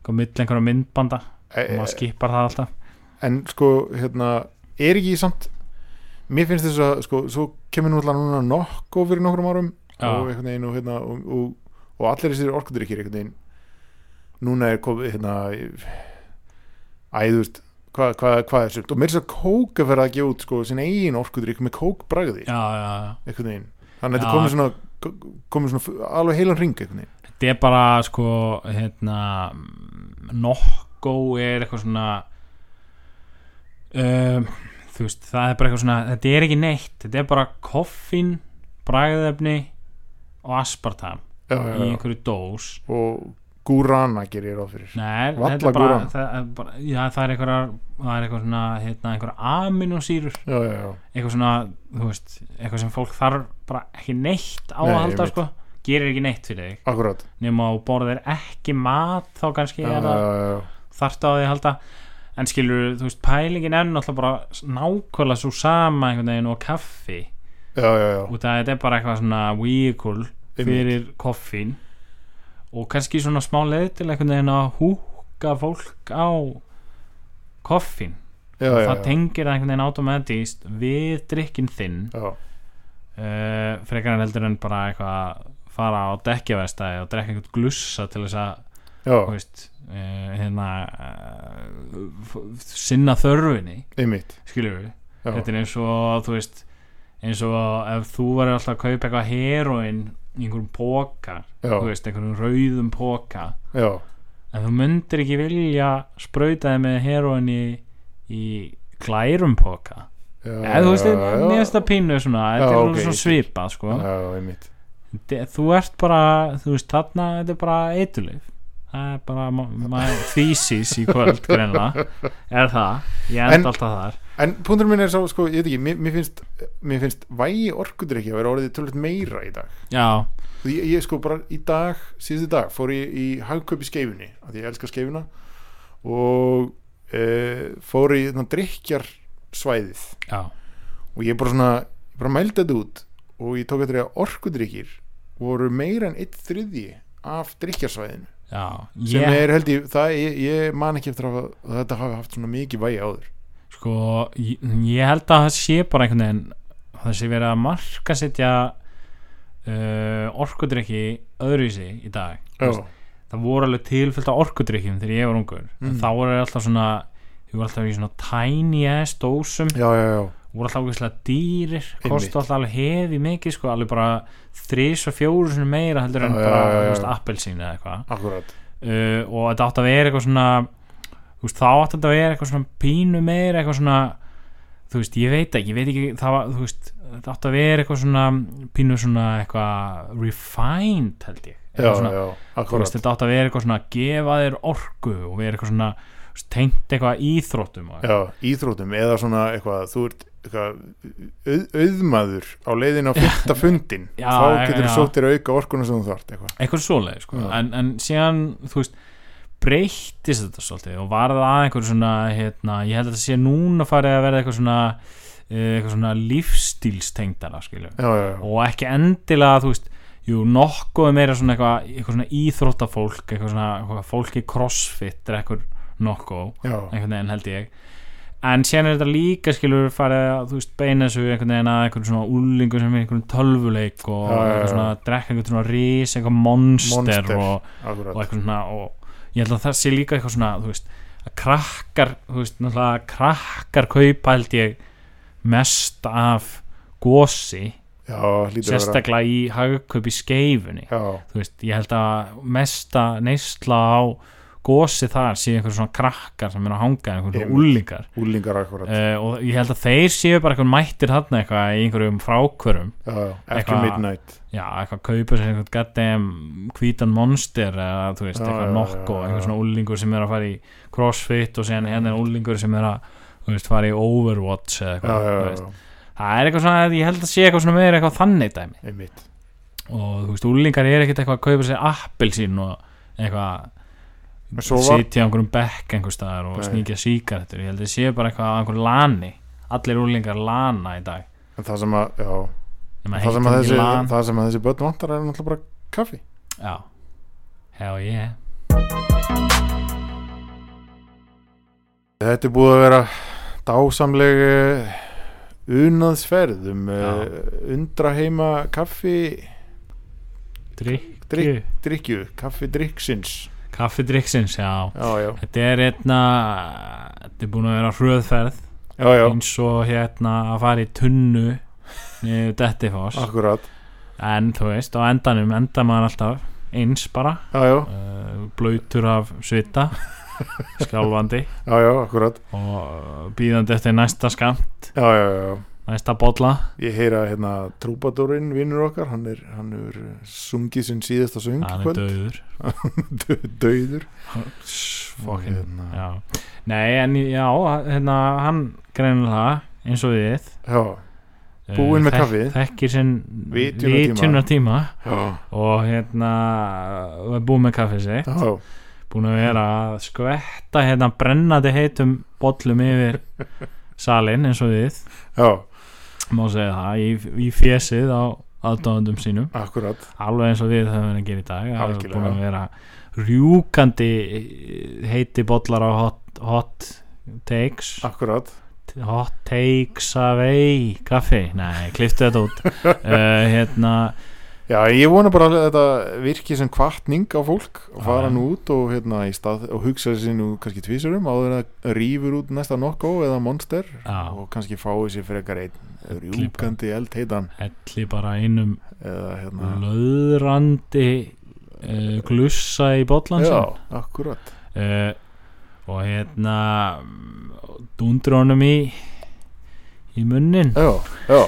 eitthvað mill einhverja myndbanda. E, og maður skipar það alltaf. En sko hérna er ekki samt mér finnst þess að sko svo kemur nú alltaf núna nokko fyrir nokkrum árum og og hérna og, og, og allir þessir orkudrykkir einhvern veginn núna er komið hérna æðust hvað hva, hva er sumt og mér er svo kók að vera að gefa út sko sin eigin orkudrykk með kókbragði þannig að þetta komið svona komið svona alveg heilan ring þetta er bara sko hérna nokko er eitthvað svona um, þú veist það er bara eitthvað svona þetta er ekki neitt, þetta er bara koffín bragðefni og aspartam já, í já, já. einhverju dós. Og gúrana gerir ég ráð fyrir. Nei, Valla bara, gúrana. það er bara já, það er eitthvað það er eitthvað svona hérna, einhverja aminosýrur já, já, eitthvað svona, þú veist eitthvað sem fólk þarf bara ekki neitt á Nei, að halda sko. Gerir ekki neitt fyrir þig. Akkurat. Nema á borðir ekki mat þá kannski já. þarft á því að halda. En skilur, þú veist, pælingin er náttúrulega bara nákvæmlega svo sama einhvern veginn og kaffi. Já, já, já. út að þetta er bara eitthvað svona vehicle fyrir koffín og kannski svona smá leið til einhvern veginn að húka fólk á koffín. Já, og já, það já. tengir það einhvern veginn automatist við drikkin þinn. Uh, frekar en heldur en bara eitthvað að fara á dekkjavestæði og drekka einhvern glussa til þess að veist, uh, hérna uh, sinna þörfinni. Skilur við, þetta er eins og þú veist, eins og ef þú verður alltaf að kaupa eitthvað heroin í einhverjum póka, einhverjum rauðum póka já, en þú myndir ekki vilja sprauta þig með heroin í, í klærum póka eða þú veist, finnst það pínu svona, þetta Já, er ok, okay, svona svipað sko. já, þú ert bara, þú veist, þarna þetta er bara eitulif það er bara [laughs] thesis í kvöld greinlega, er það? Ég enda En- alltaf þar En punktur minn er svo, sko, ég veit ekki, mér, mér finnst mér finnst vægi orkudrykki að vera orðið tölvöld meira í dag. Já, ég, ég sko bara í dag, síðustu dag fór ég í hagkaup í skeifunni af því ég elska skeifuna og e, fór í þannig drikkjar svæðið já, og ég bara svona, ég bara mældi þetta út og ég tók eftir að orkudrykkir voru meira en eitt þriðji af drikkjarsvæðinu já. Sem ég, er held ég, það, ég, ég man ekki eftir að, að þetta hafi haft svona mikið vægi áður sko ég, ég held að það sé bara einhvern veginn það sé verið að marka setja uh, orkudrykki öðruvísi í dag. Veist, það voru alveg tilfyllt af orkudrykkjum þegar ég var ungur. Mm. þá voru alltaf svona þau voru alltaf í svona tiny ass dósum. Já, já, já, voru alltaf ákveðslega dýrir kostu alltaf alveg hefi mikið sko, alveg bara þrís og fjóru meira heldur en bara appelsín eða eitthvað. Uh, og þetta átti að vera eitthvað svona veist, þá þetta að vera eitthvað svona pínu meira eitthvað svona þú veist, ég veit ekki, ég veit ekki það þú veist, þetta átti að vera eitthvað svona pínu svona eitthvað refined held ég. Já, svona, já, þú veist, þetta átti að vera eitthvað svona að gefa þér orku og vera eitthvað svona tengt eitthvað íþróttum Já, íþrótum eða svona eitthvað þú ert eitthvað auð, auðmaður á leiðin á [laughs] fyrsta fundin þá getur þú já. sótt þér auka orkuna sem þú þart eitthvað. Eitthvað svoleið sko. En, en síðan þú veist breyttist þetta svolítið og var það að einhver svona hérna, ég held að þetta sé núna farið að verða eitthvað svona eh, eitthvað svona lífstílstengdara skilju og ekki endilega þú veist jú, nokkuð meira svona eitthvað, eitthvað svona íþróttafólk eitthvað svona eitthvað fólk í crossfit er eitthvað nokkuð já, einhvern veginn held ég. En síðan er þetta líka skilur farið að þú veist beina þessu einhvern veginn að einhvern svona úlingu sem er einhvern tölvuleik og Já, já, eitthvað svona drekka einhvern svona rís, eitthvað monster, Monster. og, og eitthvað svona og ég held að það sé líka eitthvað svona veist, að krakkar veist, krakkar kaupa held ég mest af gósi sérstaklega í hagkaup í skeifunni. Ég held að mesta neysla á gósi þar sé einhver svona krakkar sem er að hanga einhver svona Einmitt. úlingar úlingar akkurat uh, og ég held að þeir séu bara eitthvað mættir þarna eitthvað í einhverjum frákvörum eftir midnight. Já, eitthvað kaupa sér einhvern goddamn hvítan monster eða þú veist, Já, eitthvað nokko já, já. einhver svona úlingur sem er að fara í crossfit og síðan hérna er úlingur sem er að þú veist, fara í overwatch eða eitthvað það er eitthvað svona, ég held að sé eitthvað svona meira eitthvað þannig dæmi. Einmitt. Og þú veist, úlingar er ekkert eitthvað að kaupa sér appelsín og eitthvað sitja á einhverjum bekk einhver staðar og sníkja síkaretur ég held að það sé bara eitthvað á einhverjum lani. Allir úlingar lana í dag. En það sem að, já, það sem að þessi það sem að þessi börn vantar er náttúrulega bara kaffi. Já, hell yeah. Þetta er búið að vera dásamleg uh, unaðsferð um uh, undra heima kaffi drikk, drikju, kaffi drikksins kaffidrikksins, já. Já, já, þetta er hérna þetta er búin að vera hröðferð eins og hérna að fara í tunnu niður Dettifoss. Akkurat. En þú veist, á endanum enda maður alltaf eins bara. Uh, blöytur af svita [laughs] skjálfandi. Og býðandi eftir næsta skamt Já, já, já, næsta bolla. Ég heyra hérna trúbadórin vinnur okkar, hann er hann er sungið sinn síðasta söng hann er döður [laughs] döður hérna, nei en já hérna, hann greinilega eins og við. Já, Búinn með kaffið. þekkir sinn vitjunar tíma já, og hérna búið með kaffið sitt. Já, búin að vera að skvetta hérna brennandi heitum bollum yfir salin eins og við. Já, má segja það, í, í fjesið á aðdáðandum sínum. Akkurat. Alveg eins og við höfum verið að gera í dag það er búin að vera rjúkandi heiti bollar á hot, hot takes. Akkurat, hot takes away kaffi, nei, kliftu þetta út. Uh, [laughs] hérna já, ég vona bara að þetta virki sem kvartning á fólk og fara nú út og hérna stað og hugsa sér nú kannski tvísurum áður en að rýfur út næsta nokko eða monster Já. og kannski fái sér frekar einn rjúkandi eldheitan. Helli bara einum eða hérna löðrandi uh, glussa í bollan já, akkurat. Uh, og hérna dundur honum í í munnin. Já, já,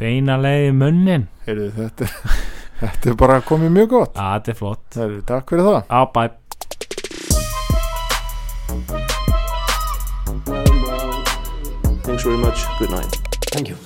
beina leið í munnin heyrðu þetta er- [laughs] þetta er bara komið mjög gott að þetta er flott heyrðu, takk fyrir það á bæ Thanks very much. Good night. Thank you.